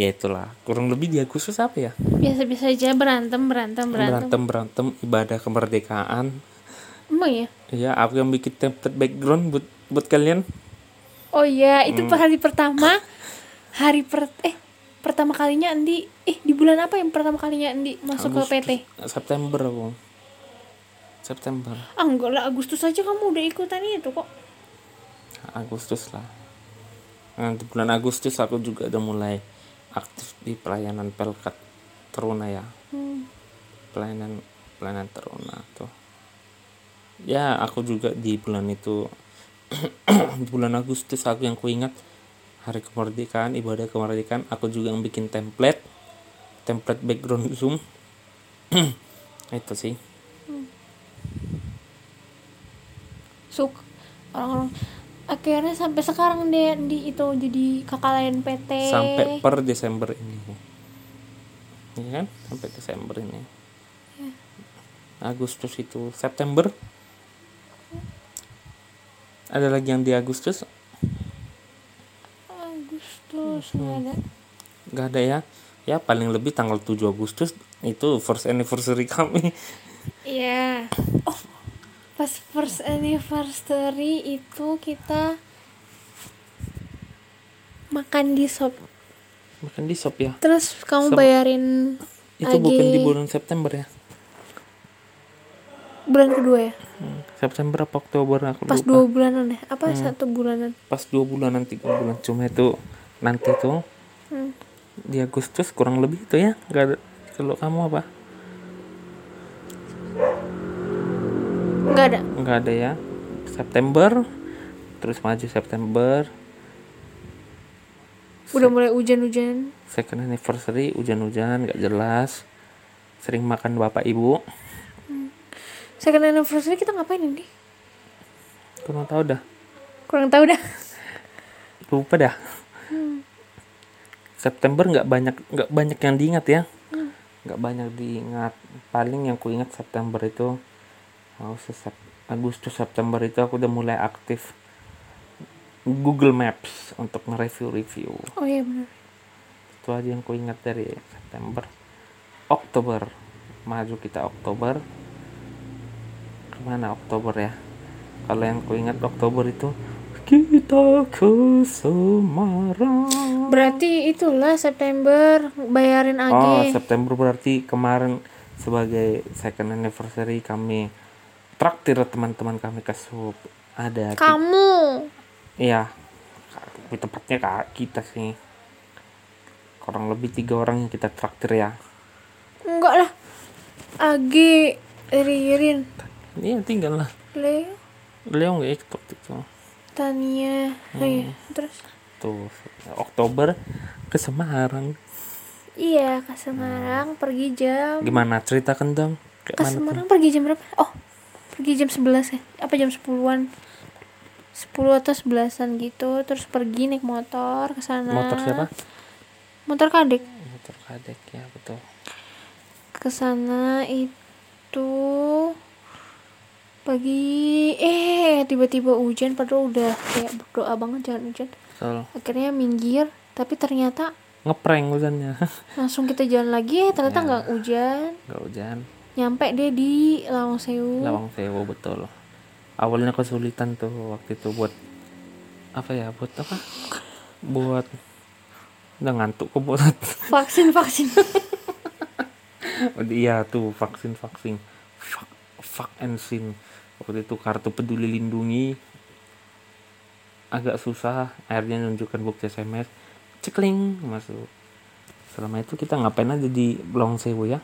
ya itulah. Kurang lebih di Agustus apa ya? Biasa-biasa aja berantem berantem berantem. Berantem berantem ibadah kemerdekaan. Emang ya? Ya aku yang bikin template background buat buat kalian. Oh iya itu Hmm. hari pertama. Hari per eh pertama kalinya Andi eh di bulan apa yang pertama kalinya Andi masuk Agustus- ke PT September aku September. Ah enggak lah Agustus aja kamu udah ikutan itu kok. Agustus lah. Nah, di bulan Agustus aku juga udah mulai aktif di pelayanan Pelkat Teruna ya. Hmm. pelayanan pelayanan Teruna tuh. Ya aku juga di bulan itu di bulan Agustus aku yang kuingat hari kemerdekaan ibadah kemerdekaan aku juga yang bikin template. Template background zoom. Itu sih. Suk orang-orang akhirnya sampai sekarang deh Andi itu jadi kakak lain PT sampai per Desember ini. Ya kan? Sampai Desember ini. Agustus itu September. Ada lagi yang di Agustus Agustus nggak ada nggak ada ya ya paling lebih tanggal 7 Agustus itu first anniversary kami Iya. Oh, pas first anniversary itu kita makan di shop. makan di shop ya Terus kamu Sem- bayarin itu lagi bukan di bulan September ya bulan kedua ya? Hmm, September apa Oktober aku Pas lupa dua bulanan ya? Apa satu bulanan? pas dua bulanan tiga bulan cuma itu nanti tuh Hmm. di Agustus kurang lebih itu ya nggak ada kalau kamu apa Enggak ada. nggak ada ya September terus maju September Udah mulai hujan-hujan. second anniversary hujan-hujan nggak jelas sering makan bapak ibu Second anniversary kita ngapain ini? kurang tahu dah Kurang tahu dah. lupa dah September nggak banyak nggak banyak yang diingat ya. Nggak banyak diingat. Paling yang ku ingat September itu Agustus Sep- Agustus September itu aku udah mulai aktif Google Maps untuk nge-review-review Oh iya benar. itu aja yang ku ingat dari September. Oktober maju kita Oktober. Ke mana Oktober ya? Kalau yang ku ingat Oktober itu kita ke Semarang Berarti itulah September bayarin oh aja. September berarti kemarin sebagai second anniversary kami traktir teman-teman kami ke sub ada Kamu. Iya, lebih tepatnya kak kita sih. Kurang lebih tiga orang yang kita traktir ya. Enggak lah. Agi, Ririn, Iya tinggal lah. Leo, Leo nggak ikut Tania. Oh iya. Terus Tuh Oktober ke Semarang. iya ke Semarang pergi jam Gimana ceritakan dong? Kayak ke mana tuh? Semarang pergi jam berapa? Oh, pergi jam 11 ya. Apa jam 10-an? 10 atau 11-an gitu. Terus pergi naik motor ke sana. Motor siapa? Motor kadek. Motor kadek ya betul. Ke sana itu pagi eh tiba-tiba hujan padahal udah kayak berdoa banget jangan hujan Betul. akhirnya minggir tapi ternyata Ngeprank hujannya. langsung kita jalan lagi ternyata Ya. nggak hujan Gak hujan. nyampe deh di Lawang Sewu Lawang Sewu betul. Awalnya kesulitan tuh waktu itu buat apa ya? Buat apa? Buat udah ngantuk kok buat vaksin vaksin iya tuh vaksin vaksin fuck, fuck and sin waktu itu kartu peduli lindungi. Agak susah akhirnya nunjukkan bukti SMS cekling masuk. Selama itu kita ngapain aja di Long Sewu ya?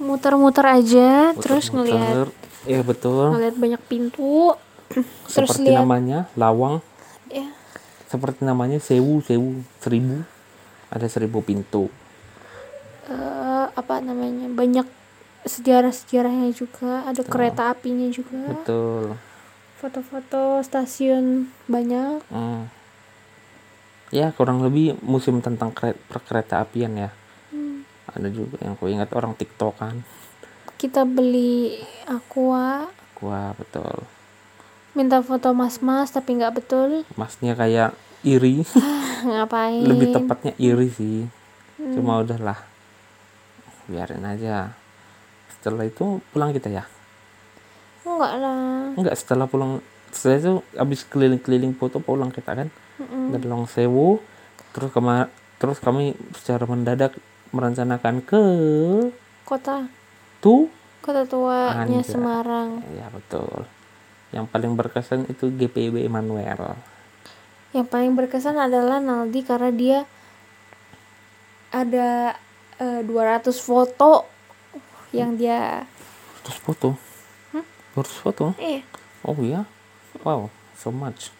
Muter-muter aja terus Muter-muter. ngelihat iya betul. ngelihat banyak pintu terus seperti lihat namanya lawang. Ya seperti namanya sewu sewu seribu. Ada seribu pintu. Eh, apa namanya banyak sejarah-sejarahnya juga ada kereta apinya juga. Betul. Foto-foto stasiun banyak. Hmm. ya kurang lebih musim tentang kere- perkereta apian ya. Hmm. ada juga yang ku ingat orang tiktokan. Kita beli aqua. Gua betul. Minta foto mas-mas tapi nggak betul. Masnya kayak iri. Ngapain? Lebih tepatnya iri sih. Hmm. cuma udahlah biarin aja setelah itu pulang kita ya? Enggak lah. Enggak setelah pulang setelah itu habis keliling-keliling foto pulang kita kan? Mm-mm. dari Long Sewu terus kema terus kami secara mendadak merencanakan ke kota? Tuh kota tuanya Anjay. Semarang. Ya betul. Yang paling berkesan itu GPB Emmanuel yang paling berkesan adalah Naldi karena dia ada eh, 200 foto yang dia terus foto? Terus foto? Eh oh iya? Wow so much.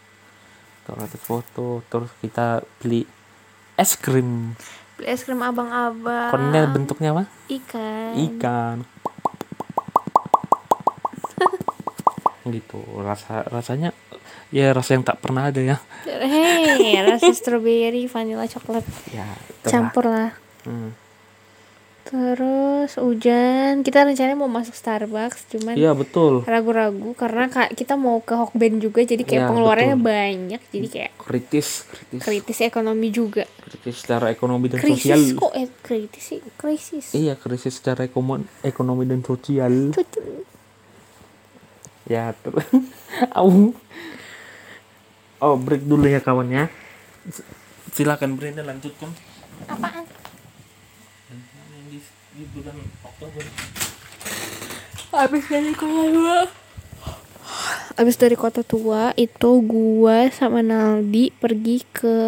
Terus foto terus kita beli es krim. Beli es krim abang-abang. Konnya bentuknya apa? Ikan. Ikan. Gitu rasa rasanya ya rasa yang tak pernah ada ya. Hei rasa strawberry vanilla coklat. Ya itulah. campur lah Hmm. Terus hujan. Kita rencananya mau masuk Starbucks cuman iya betul. ragu-ragu karena kak kita mau ke Hokben juga jadi kayak Ya, pengeluarannya betul. banyak jadi kayak kritis kritis. kritis ekonomi juga. Kritis secara ekonomi dan sosial. krisis kok eh kritis sih krisis. Iya krisis secara ekonomi ekonomi dan sosial. Cucu. ya terus. Au. Oh break dulu ya kawannya silakan Brenda lanjutkan. Apaan di, bulan Oktober Abis dari kota tua Abis dari kota tua itu gua sama Naldi pergi ke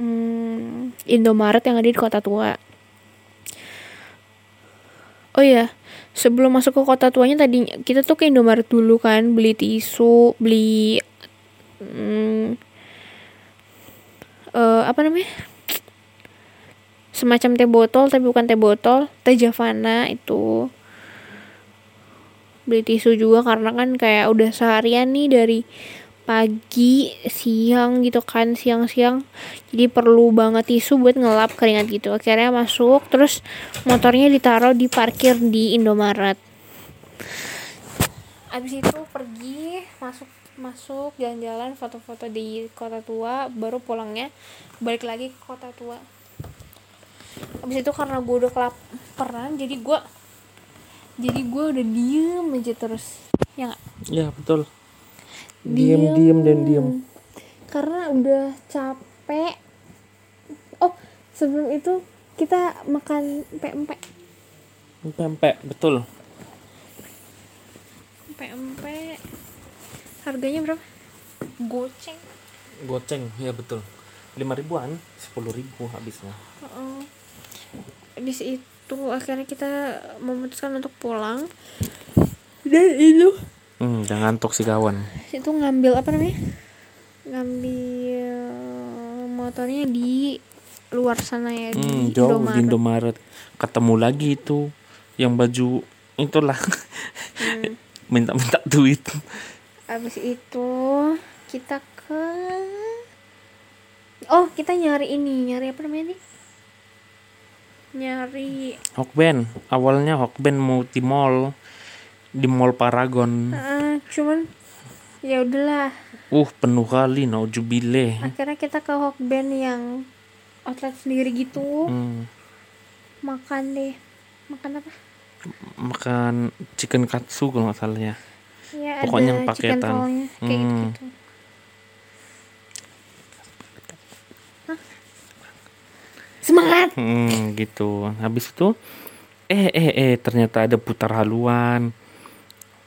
hmm, Indomaret yang ada di kota tua. Oh iya, sebelum masuk ke kota tuanya tadi kita tuh ke Indomaret dulu kan beli tisu, beli hmm, eh, apa namanya? Semacam teh botol tapi bukan teh botol, teh Javana itu. Beli tisu juga karena kan kayak udah seharian nih dari pagi siang gitu kan siang-siang. Jadi perlu banget tisu buat ngelap keringat gitu. Akhirnya masuk terus motornya ditaruh di parkir di Indomaret. Abis itu pergi masuk masuk jalan-jalan foto-foto di kota tua baru pulangnya balik lagi ke kota tua abis itu karena gue udah kelaparan jadi gue jadi gue udah diem aja terus. Ya nggak? ya betul. Diem. Diem dan diem. Karena udah capek. Oh sebelum itu kita makan pempek. Pempek betul. Pempek. Harganya berapa? Goceng. Goceng ya betul. Lima ribuan sepuluh ribu habisnya. Heeh. Habis itu akhirnya kita memutuskan untuk pulang. Dan itu. Hmm jangan ngantuk si kawan itu ngambil apa namanya? Ngambil motornya di luar sana ya hmm di jauh Indomaret. di Indomaret. Ketemu lagi itu yang baju itulah. Hmm. minta-minta duit. Abis itu kita ke Oh kita nyari ini Nyari apa namanya nih Nyari Hokben awalnya Hokben mau di mall di Mall Paragon. Ah, cuman ya udahlah Uh, penuh kali naujubile. akhirnya kita ke Hokben yang outlet sendiri gitu Hmm. makan deh makan apa Makan chicken katsu kalau nggak salah ya. ya Pokoknya ada yang chicken paketan. Hmm. gitu, -gitu. Semangat Hmm, gitu. Habis itu eh eh eh ternyata ada putar haluan.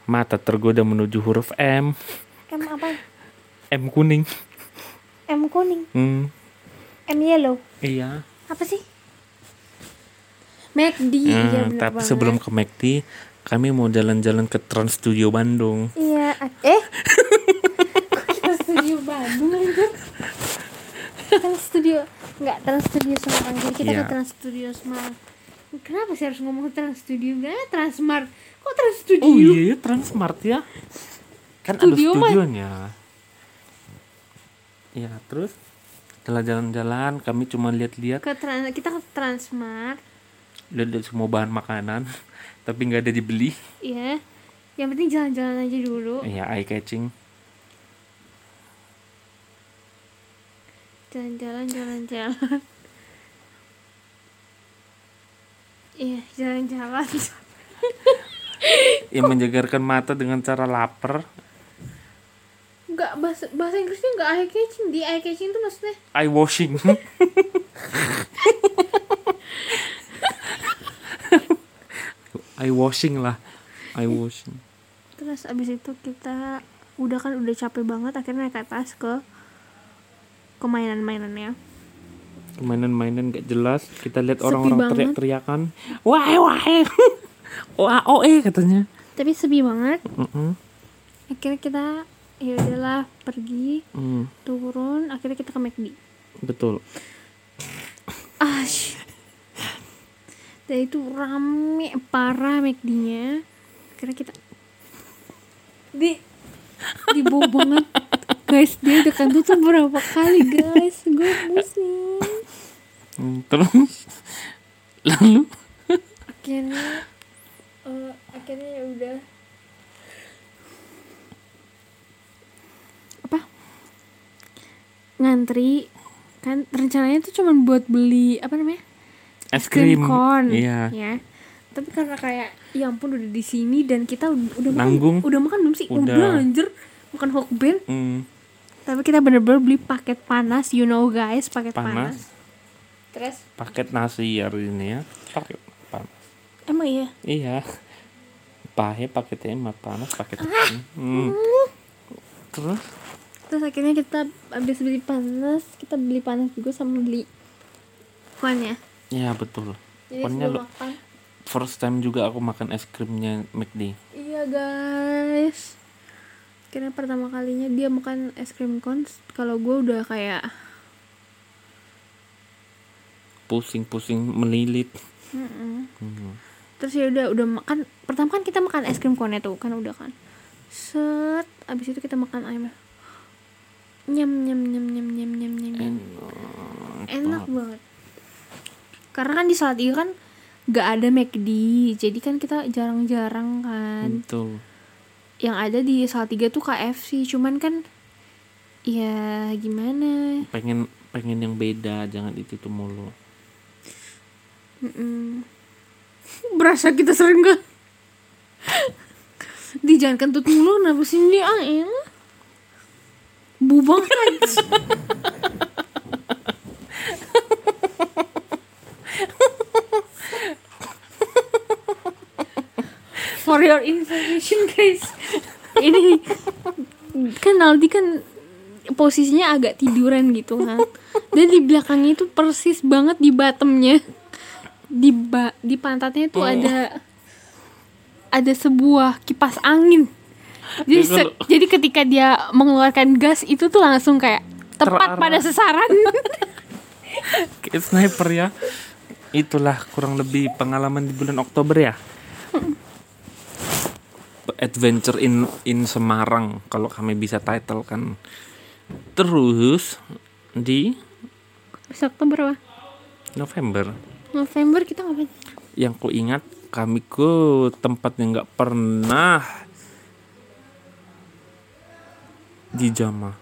Mata tergoda menuju huruf M. M apa M kuning. M kuning Hmm, M yellow iya. apa sih McD iya Hmm, bener tapi banget. sebelum ke McD, kami mau jalan-jalan ke Trans Studio Bandung. iya eh Kok Trans studio Bandung anjir Trans studio nggak Trans studio Semarang. Jadi kita Iya. ke Trans studio Semarang. Kenapa sih harus ngomong Trans studio? Nggak Transmart kok Trans studio? Oh iya ya Transmart ya. Kan Studio ada studionya. Iya, terus? Setelah jalan-jalan kami cuma lihat-lihat. Ke Trans kita ke Transmart lihat semua bahan makanan tapi nggak ada dibeli. ya yang penting jalan-jalan aja dulu. Iya, eye catching. Jalan-jalan jalan-jalan iya jalan-jalan Yang menjagarkan mata dengan cara lapar. nggak bahasa bahasa Inggrisnya nggak eye catching di eye catching itu maksudnya Eye washing. eye washing lah. Eye washing. terus abis itu kita udah kan udah capek banget akhirnya naik atas ke ke mainan-mainannya Mainan-mainan gak jelas. Kita lihat orang-orang teriak-teriakan. Wah, wah. Wah, oh eh katanya. tapi sepi banget Mm-mm. akhirnya kita ya udahlah pergi Hmm, turun akhirnya kita ke McD betul. ah dan itu rame parah McD-nya akhirnya kita di dibawa banget guys dia udah kan tutup berapa kali guys? Gue pusing terus? Lalu? Akhirnya eh, akhirnya ya udah. Apa? Ngantri. Kan rencananya tuh cuma buat beli apa namanya? Es krim. cone. Iya. ya. Tapi karena kayak ya ampun udah di sini dan kita udah, udah Nanggung. makan udah makan belum sih? Udah. udah, anjir. Makan hokben Hmm, tapi kita bener-bener beli paket panas you know guys paket panas, panas. terus Paket nasi hari ini ya. Paket panas. emang iya Iya. Pahe paketnya mah panas paket. Ah. Hmm. Terus terus akhirnya kita habis beli panas kita beli panas juga sama beli konnya ya betul. sebelum lo- makan First time juga aku makan es krimnya McD. iya guys kira pertama kalinya dia makan es krim cone kalau gue udah kayak Pusing-pusing melilit. mm-mm. Hmm. terus ya udah udah makan pertama kan kita makan es krim cone tuh kan udah kan set abis itu kita makan ayam nyam nyam nyam nyam nyam nyam nyam nyam enak banget karena kan di saat itu kan gak ada McD jadi kan kita jarang-jarang kan Betul. Yang ada di Salatiga tuh KFC cuman kan ya gimana Pengen pengen yang beda, jangan itu tuh mulu. Mm-mm. berasa kita sering gak di jangan kentut mulu kenapa sih ini ah elah. bu for your information guys. Ini kan Aldi kan posisinya agak tiduran gitu kan. Dan di belakangnya itu persis banget di bottomnya. Di ba di pantatnya itu ada ada sebuah kipas angin. Jadi se- jadi ketika dia mengeluarkan gas itu tuh langsung kayak tepat Terarah. pada sasaran. Kayak sniper ya. Itulah kurang lebih pengalaman di bulan Oktober ya. Adventure in in Semarang kalau kami bisa title kan. Terus di besok tuh berapa November November kita ngapain yang ku ingat kami ke tempat yang nggak pernah dijamah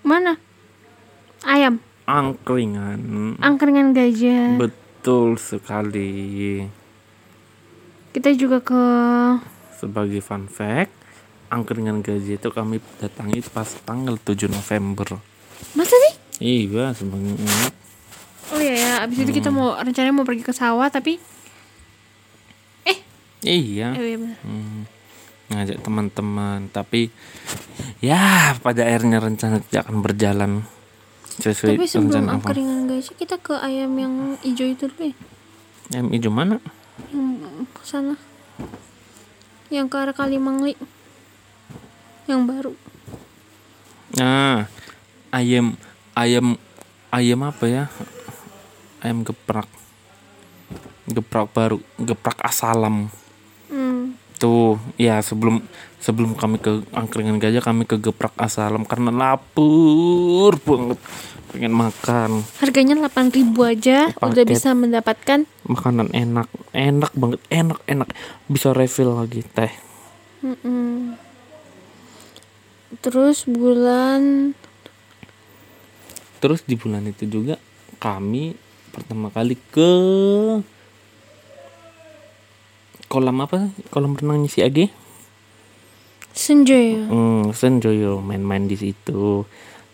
Mana? Ayam. angkringan Angkringan gajah. betul sekali Kita juga ke sebagai fun fact angkringan gaji itu kami datangi pas tanggal 7 November. Masa sih? iya sebenarnya Oh iya ya, abis itu kita mau rencananya mau pergi ke sawah tapi eh? Iya. Eh, iya bener. Hmm, ngajak teman-teman tapi ya pada akhirnya rencana tidak akan berjalan sesuai Tapi sebelum angkringan gajah kita ke ayam yang hijau itu dulu ya. yang hijau mana Yang ke sana. Yang ke arah Kalimangli. Yang baru. nah ayam ayam ayam apa ya ayam geprak geprak baru geprak asalam Hmm. tuh ya sebelum sebelum kami ke angkringan gajah kami ke geprak asalam karena lapar banget pengen makan. Harganya 8000 aja udah Paket. bisa mendapatkan. Makanan enak enak banget enak enak. Bisa refill lagi teh. Mm-mm. Terus bulan? Terus di bulan itu juga kami pertama kali ke kolam apa? Kolam renangnya si Age? Senja ya. hmm, Senjoyo main-main di situ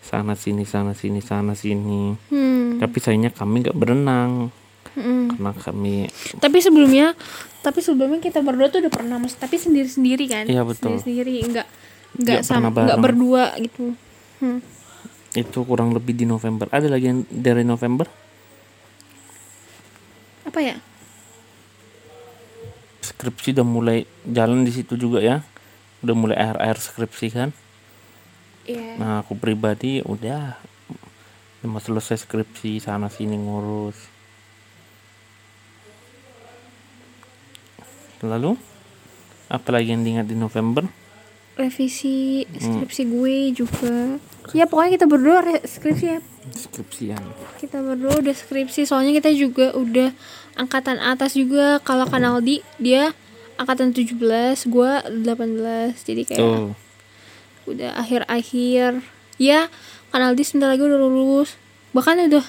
sana sini sana sini sana sini Hmm. tapi sayangnya kami nggak berenang mm-mm. karena kami Tapi sebelumnya, tapi sebelumnya kita berdua tuh udah pernah mas, tapi sendiri sendiri kan? Iya, betul. Sendiri sendiri, Nggak enggak sama, bareng. berdua gitu. Hmm. itu kurang lebih di November ada lagi yang dari November Apa ya? skripsi udah mulai jalan di situ juga ya udah mulai air air skripsi kan Iya. nah aku pribadi udah mau selesai skripsi sana sini ngurus lalu apa lagi yang diingat di November Revisi Hmm. skripsi gue juga. Ya pokoknya kita berdua re- skripsi ya. skripsian Kita berdua udah skripsi, soalnya kita juga udah angkatan atas juga. Kalau Kanaldi dia angkatan 17, gua 18. Jadi kayak tuh udah akhir-akhir. Ya Kanaldi sebentar lagi udah lulus. Bahkan udah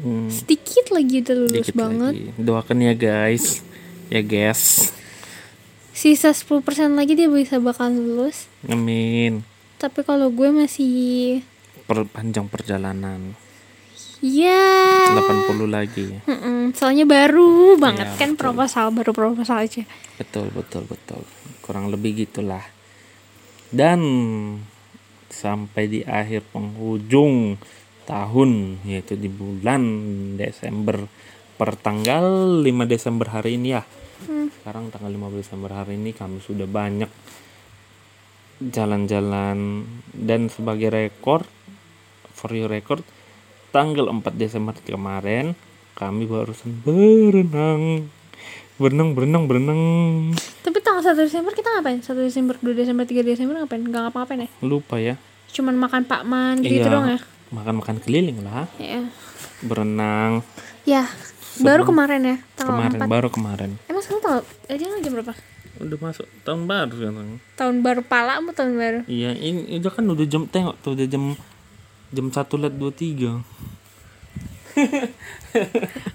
hmm, sedikit lagi udah lulus dikit banget. Lagi. doakan ya guys. Ya guys. Sisa 10% lagi dia bisa bakal lulus. Amin. Tapi kalau gue masih perpanjang perjalanan. Ya 80 lagi. Mm-mm, soalnya baru banget. Iya, kan betul. proposal baru proposal aja. Betul betul betul. Kurang lebih gitulah dan sampai di akhir penghujung tahun yaitu di bulan Desember per tanggal 5 Desember hari ini ya Hmm. sekarang tanggal 15 Desember hari ini kami sudah banyak jalan-jalan dan sebagai rekor for your record tanggal 4 Desember kemarin kami barusan berenang berenang berenang berenang. Tapi tanggal 1 Desember kita ngapain? 1 Desember 2 Desember 3 Desember ngapain? Nggak ngapa-ngapain ya? Lupa ya. Cuman makan pakman gitu, Iya. doang ya? Makan-makan keliling lah. Ya berenang. Ya baru kemarin ya tanggal kemarin 4 baru kemarin. Emang sekarang tanggal eh dia jam berapa? Udah masuk tahun baru sekarang. Tahun baru pala mau tahun baru? Iya ini udah kan udah jam tengok tuh udah jam jam satu let dua tiga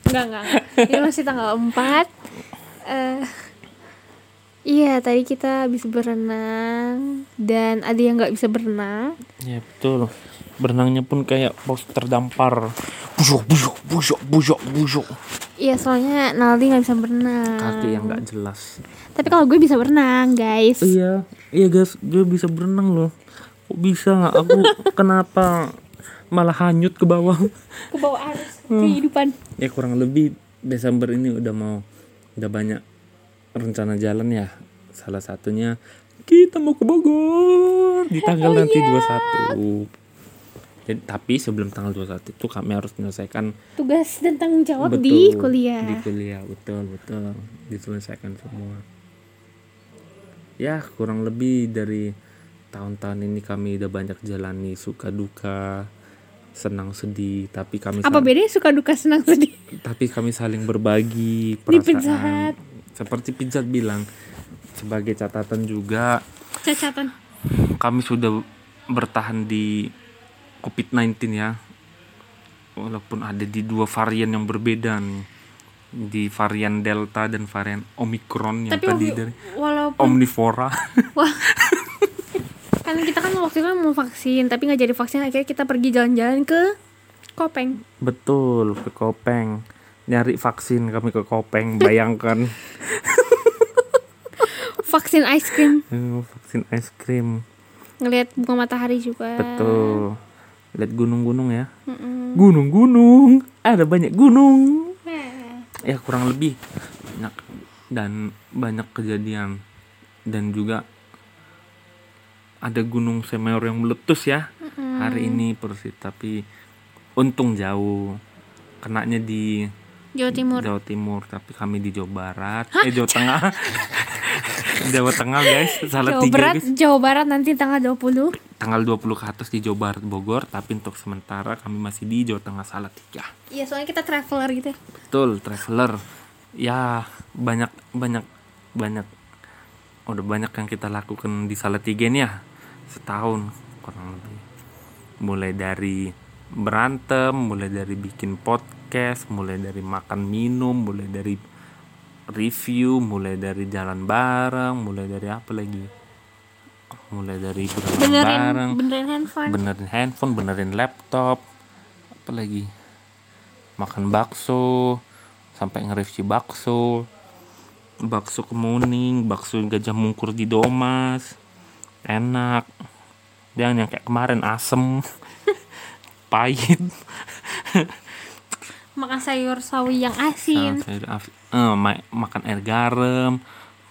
enggak enggak, ini masih tanggal 4 eh iya tadi kita habis berenang dan ada yang nggak bisa berenang. Ya betul. Berenangnya pun kayak pos terdampar. Busuk busuk busuk busuk busuk iya soalnya Naldi nggak bisa berenang. Kaki yang nggak jelas. Tapi kalau gue bisa berenang guys. Iya iya guys. Gue bisa berenang loh. Kok bisa aku kenapa malah hanyut ke bawah. Ke bawah arus kehidupan. Ya kurang lebih Desember ini udah mau udah banyak rencana jalan ya. Salah satunya kita mau ke Bogor di tanggal nanti 21 Jadi, tapi sebelum tanggal 21 itu kami harus menyelesaikan tugas dan tanggung jawab betul, di kuliah. di kuliah. Betul betul. Diselesaikan semua. Ya kurang lebih dari tahun-tahun ini kami udah banyak jalani suka duka senang sedih tapi kami Apa bedanya suka duka senang sedih? tapi kami saling berbagi perasaan. seperti pizza bilang sebagai catatan juga Cacatan. kami sudah bertahan di COVID-19 ya. Walaupun ada di dua varian yang berbeda nih. Di varian Delta dan varian Omicron yang Tapi tadi dari walaupun omnivora. Wah kan kita kan waktu itu kan mau vaksin tapi nggak jadi vaksin akhirnya kita pergi jalan-jalan ke Kopeng. betul ke Kopeng. Nyari vaksin kami ke Kopeng bayangkan. Vaksin ice cream. Eh, vaksin es krim ngelihat bunga matahari juga. betul. Lihat gunung-gunung ya. Gunung-gunung. Ada banyak gunung. Ya kurang lebih. Banyak dan banyak kejadian. Dan juga ada gunung Semeru yang meletus ya. Hari ini persis tapi untung jauh. Kenanya di Jawa Timur. Jawa Timur tapi kami di Jawa Barat. Eh Jawa Tengah. Jawa Tengah guys. Salah Jawa tiga Barat, guys. Jawa Barat nanti tanggal 20. tanggal 20 ke atas di Jawa Barat Bogor. Tapi untuk sementara kami masih di Jawa Tengah salah tiga. Iya, soalnya kita traveler gitu. ya. betul traveler. Ya banyak banyak banyak. Udah banyak yang kita lakukan di Salatiga nih ya setahun kurang lebih. Mulai dari berantem mulai dari bikin podcast mulai dari makan minum mulai dari review mulai dari jalan bareng mulai dari apa lagi? Mulai dari berenang bareng Benerin, benerin handphone. benerin handphone benerin laptop apa lagi? Makan bakso sampai nge-review bakso. Bakso kemuning bakso gajah mungkur di domas enak. Jangan yang kayak kemarin asem pahit. Makan sayur sawi yang asin. Sayur af- eh, ma- makan air garam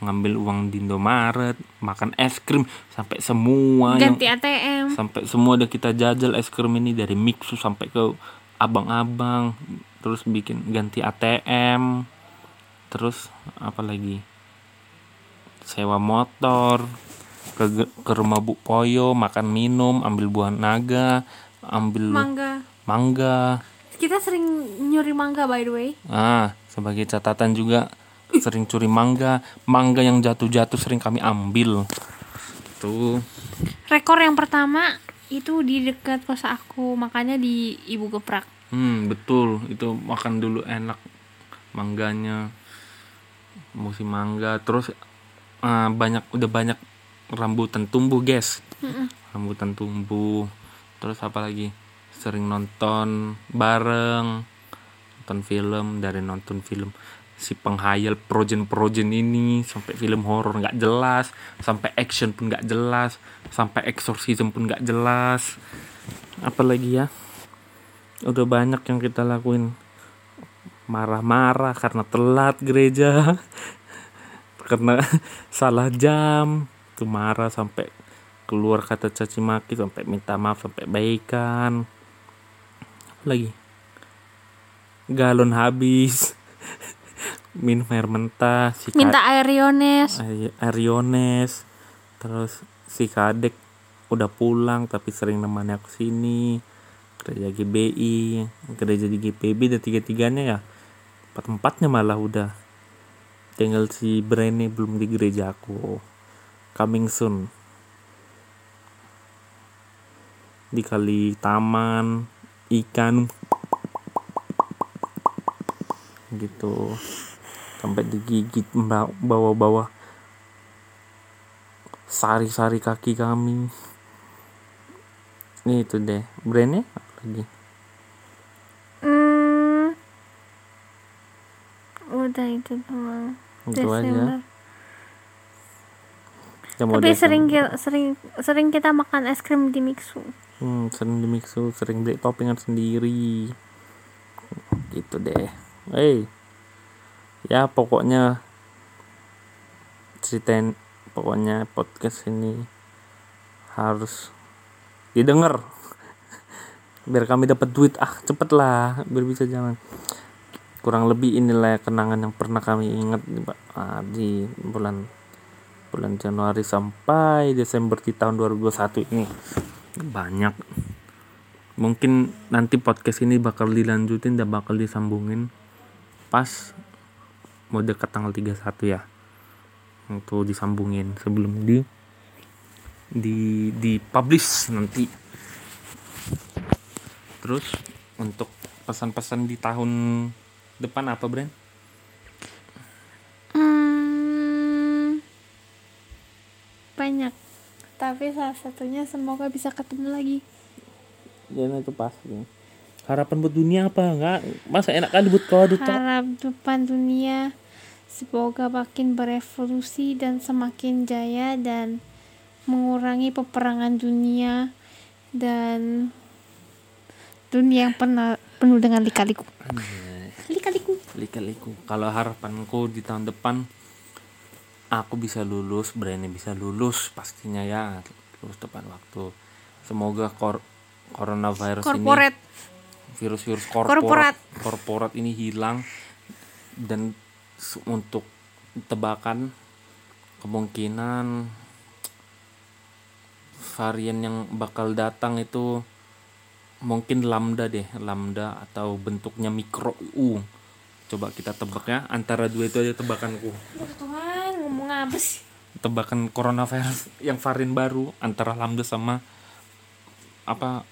ngambil uang di Indomaret makan es krim sampai semua yang Ganti ATM. sampai semua udah kita jajal es krim ini dari Mixu sampai ke abang-abang terus bikin ganti ATM terus apa lagi? Sewa motor ke ke rumah Bu Poyo makan minum ambil buah naga ambil Mangga. mangga Kita sering nyuri mangga by the way. ah sebagai catatan juga sering curi mangga mangga yang jatuh-jatuh sering kami ambil tuh Rekor yang pertama itu di dekat kos aku, makanya di Ibu Geprak. Hmm, betul. Itu makan dulu enak mangganya. Musim mangga. Terus eh, banyak udah banyak rambutan tumbuh, guys. Rambutan tumbuh. Terus apa lagi? Sering nonton bareng. Nonton film dari nonton film si penghayal projen-projen ini sampai film horor nggak jelas sampai action pun nggak jelas sampai exorcism pun nggak jelas apalagi ya udah banyak yang kita lakuin marah-marah karena telat gereja karena salah jam tuh marah sampai keluar kata caci maki sampai minta maaf sampai baikan. Apa lagi galon habis. Minum air mentah si Minta air Riones. Ari- Ariones terus si kadek udah pulang tapi sering nemani aku sini. Gereja GBI gereja di GPB dan tiga tiganya ya. Empat empatnya malah udah. Tinggal si Brene belum di gereja aku coming soon. Di kali taman ikan. Gitu. Sampai digigit bawah-bawah. Sari-sari kaki kami. Ini itu deh brandnya apa lagi? Hmm, udah itu doang. itu aja. Desember. Tapi sering ki- sering sering kita makan es krim di Mixu. hmm, sering di mixu sering beli toppingan sendiri. Gitu deh. Hey. Ya pokoknya ceritain pokoknya podcast ini harus didengar. Biar kami dapat duit. Ah cepet lah biar bisa jalan. Kurang lebih inilah kenangan yang pernah kami ingat di, di bulan bulan Januari sampai Desember di tahun 2021 ini. Banyak. Mungkin nanti podcast ini bakal dilanjutin dan bakal disambungin pas mau dekat tanggal 31 ya. Untuk disambungin sebelum di di di publish nanti. Terus untuk pesan-pesan di tahun depan apa Bren? Banyak. Tapi salah satunya semoga bisa ketemu lagi. Jangan itu pasti. Harapan buat dunia apa? Enggak, masa enak kali buat kau tuh. Harap depan dunia semoga makin berevolusi dan semakin jaya dan mengurangi peperangan dunia dan dunia yang pernah penuh dengan lika-liku. Lika-liku. Lika-liku. Kalau harapanku di tahun depan aku bisa lulus, Brandnya bisa lulus pastinya ya, lulus tepat waktu. Semoga kor coronavirus Corporate. ini virus-virus korporat Korporat. korporat ini hilang dan untuk tebakan kemungkinan varian yang bakal datang itu mungkin lambda deh lambda atau bentuknya mikro U coba kita tebak ya antara dua itu aja tebakanku Ya Tuhan, ngomong apa sih? tebakan coronavirus yang varian baru antara lambda sama apa?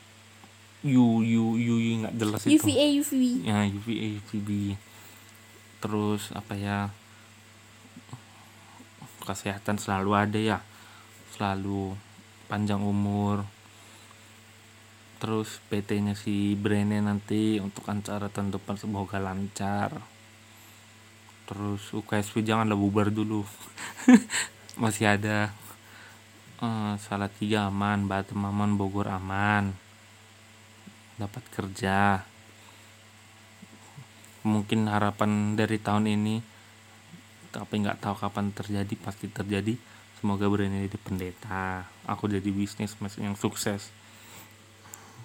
U U U U nggak jelas itu. UVA UVB. ya UVA UVB terus apa ya? Kesehatan selalu ada ya. Selalu panjang umur. Terus PT-nya si Brene nanti untuk acara tahun depan semoga lancar terus UKSP janganlah bubar dulu. Masih ada. Eh salah tiga aman Batam aman Bogor aman. Dapat kerja. Mungkin harapan dari tahun ini tapi nggak tahu kapan terjadi pasti terjadi. Semoga Brene jadi pendeta. Aku jadi bisnis yang sukses.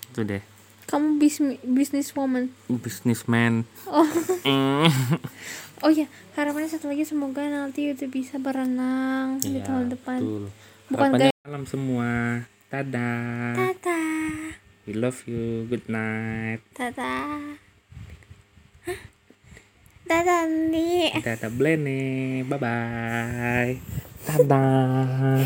Itu deh Kamu bis business woman. businessman Oh. Oh ya, harapannya satu lagi semoga nanti udah bisa berenang di Iya, tahun depan. betul. Bukan Harapannya malam semua dadah Tata. we love you good night. Hah? Dadah, Andi. dadah Blene bye bye dadah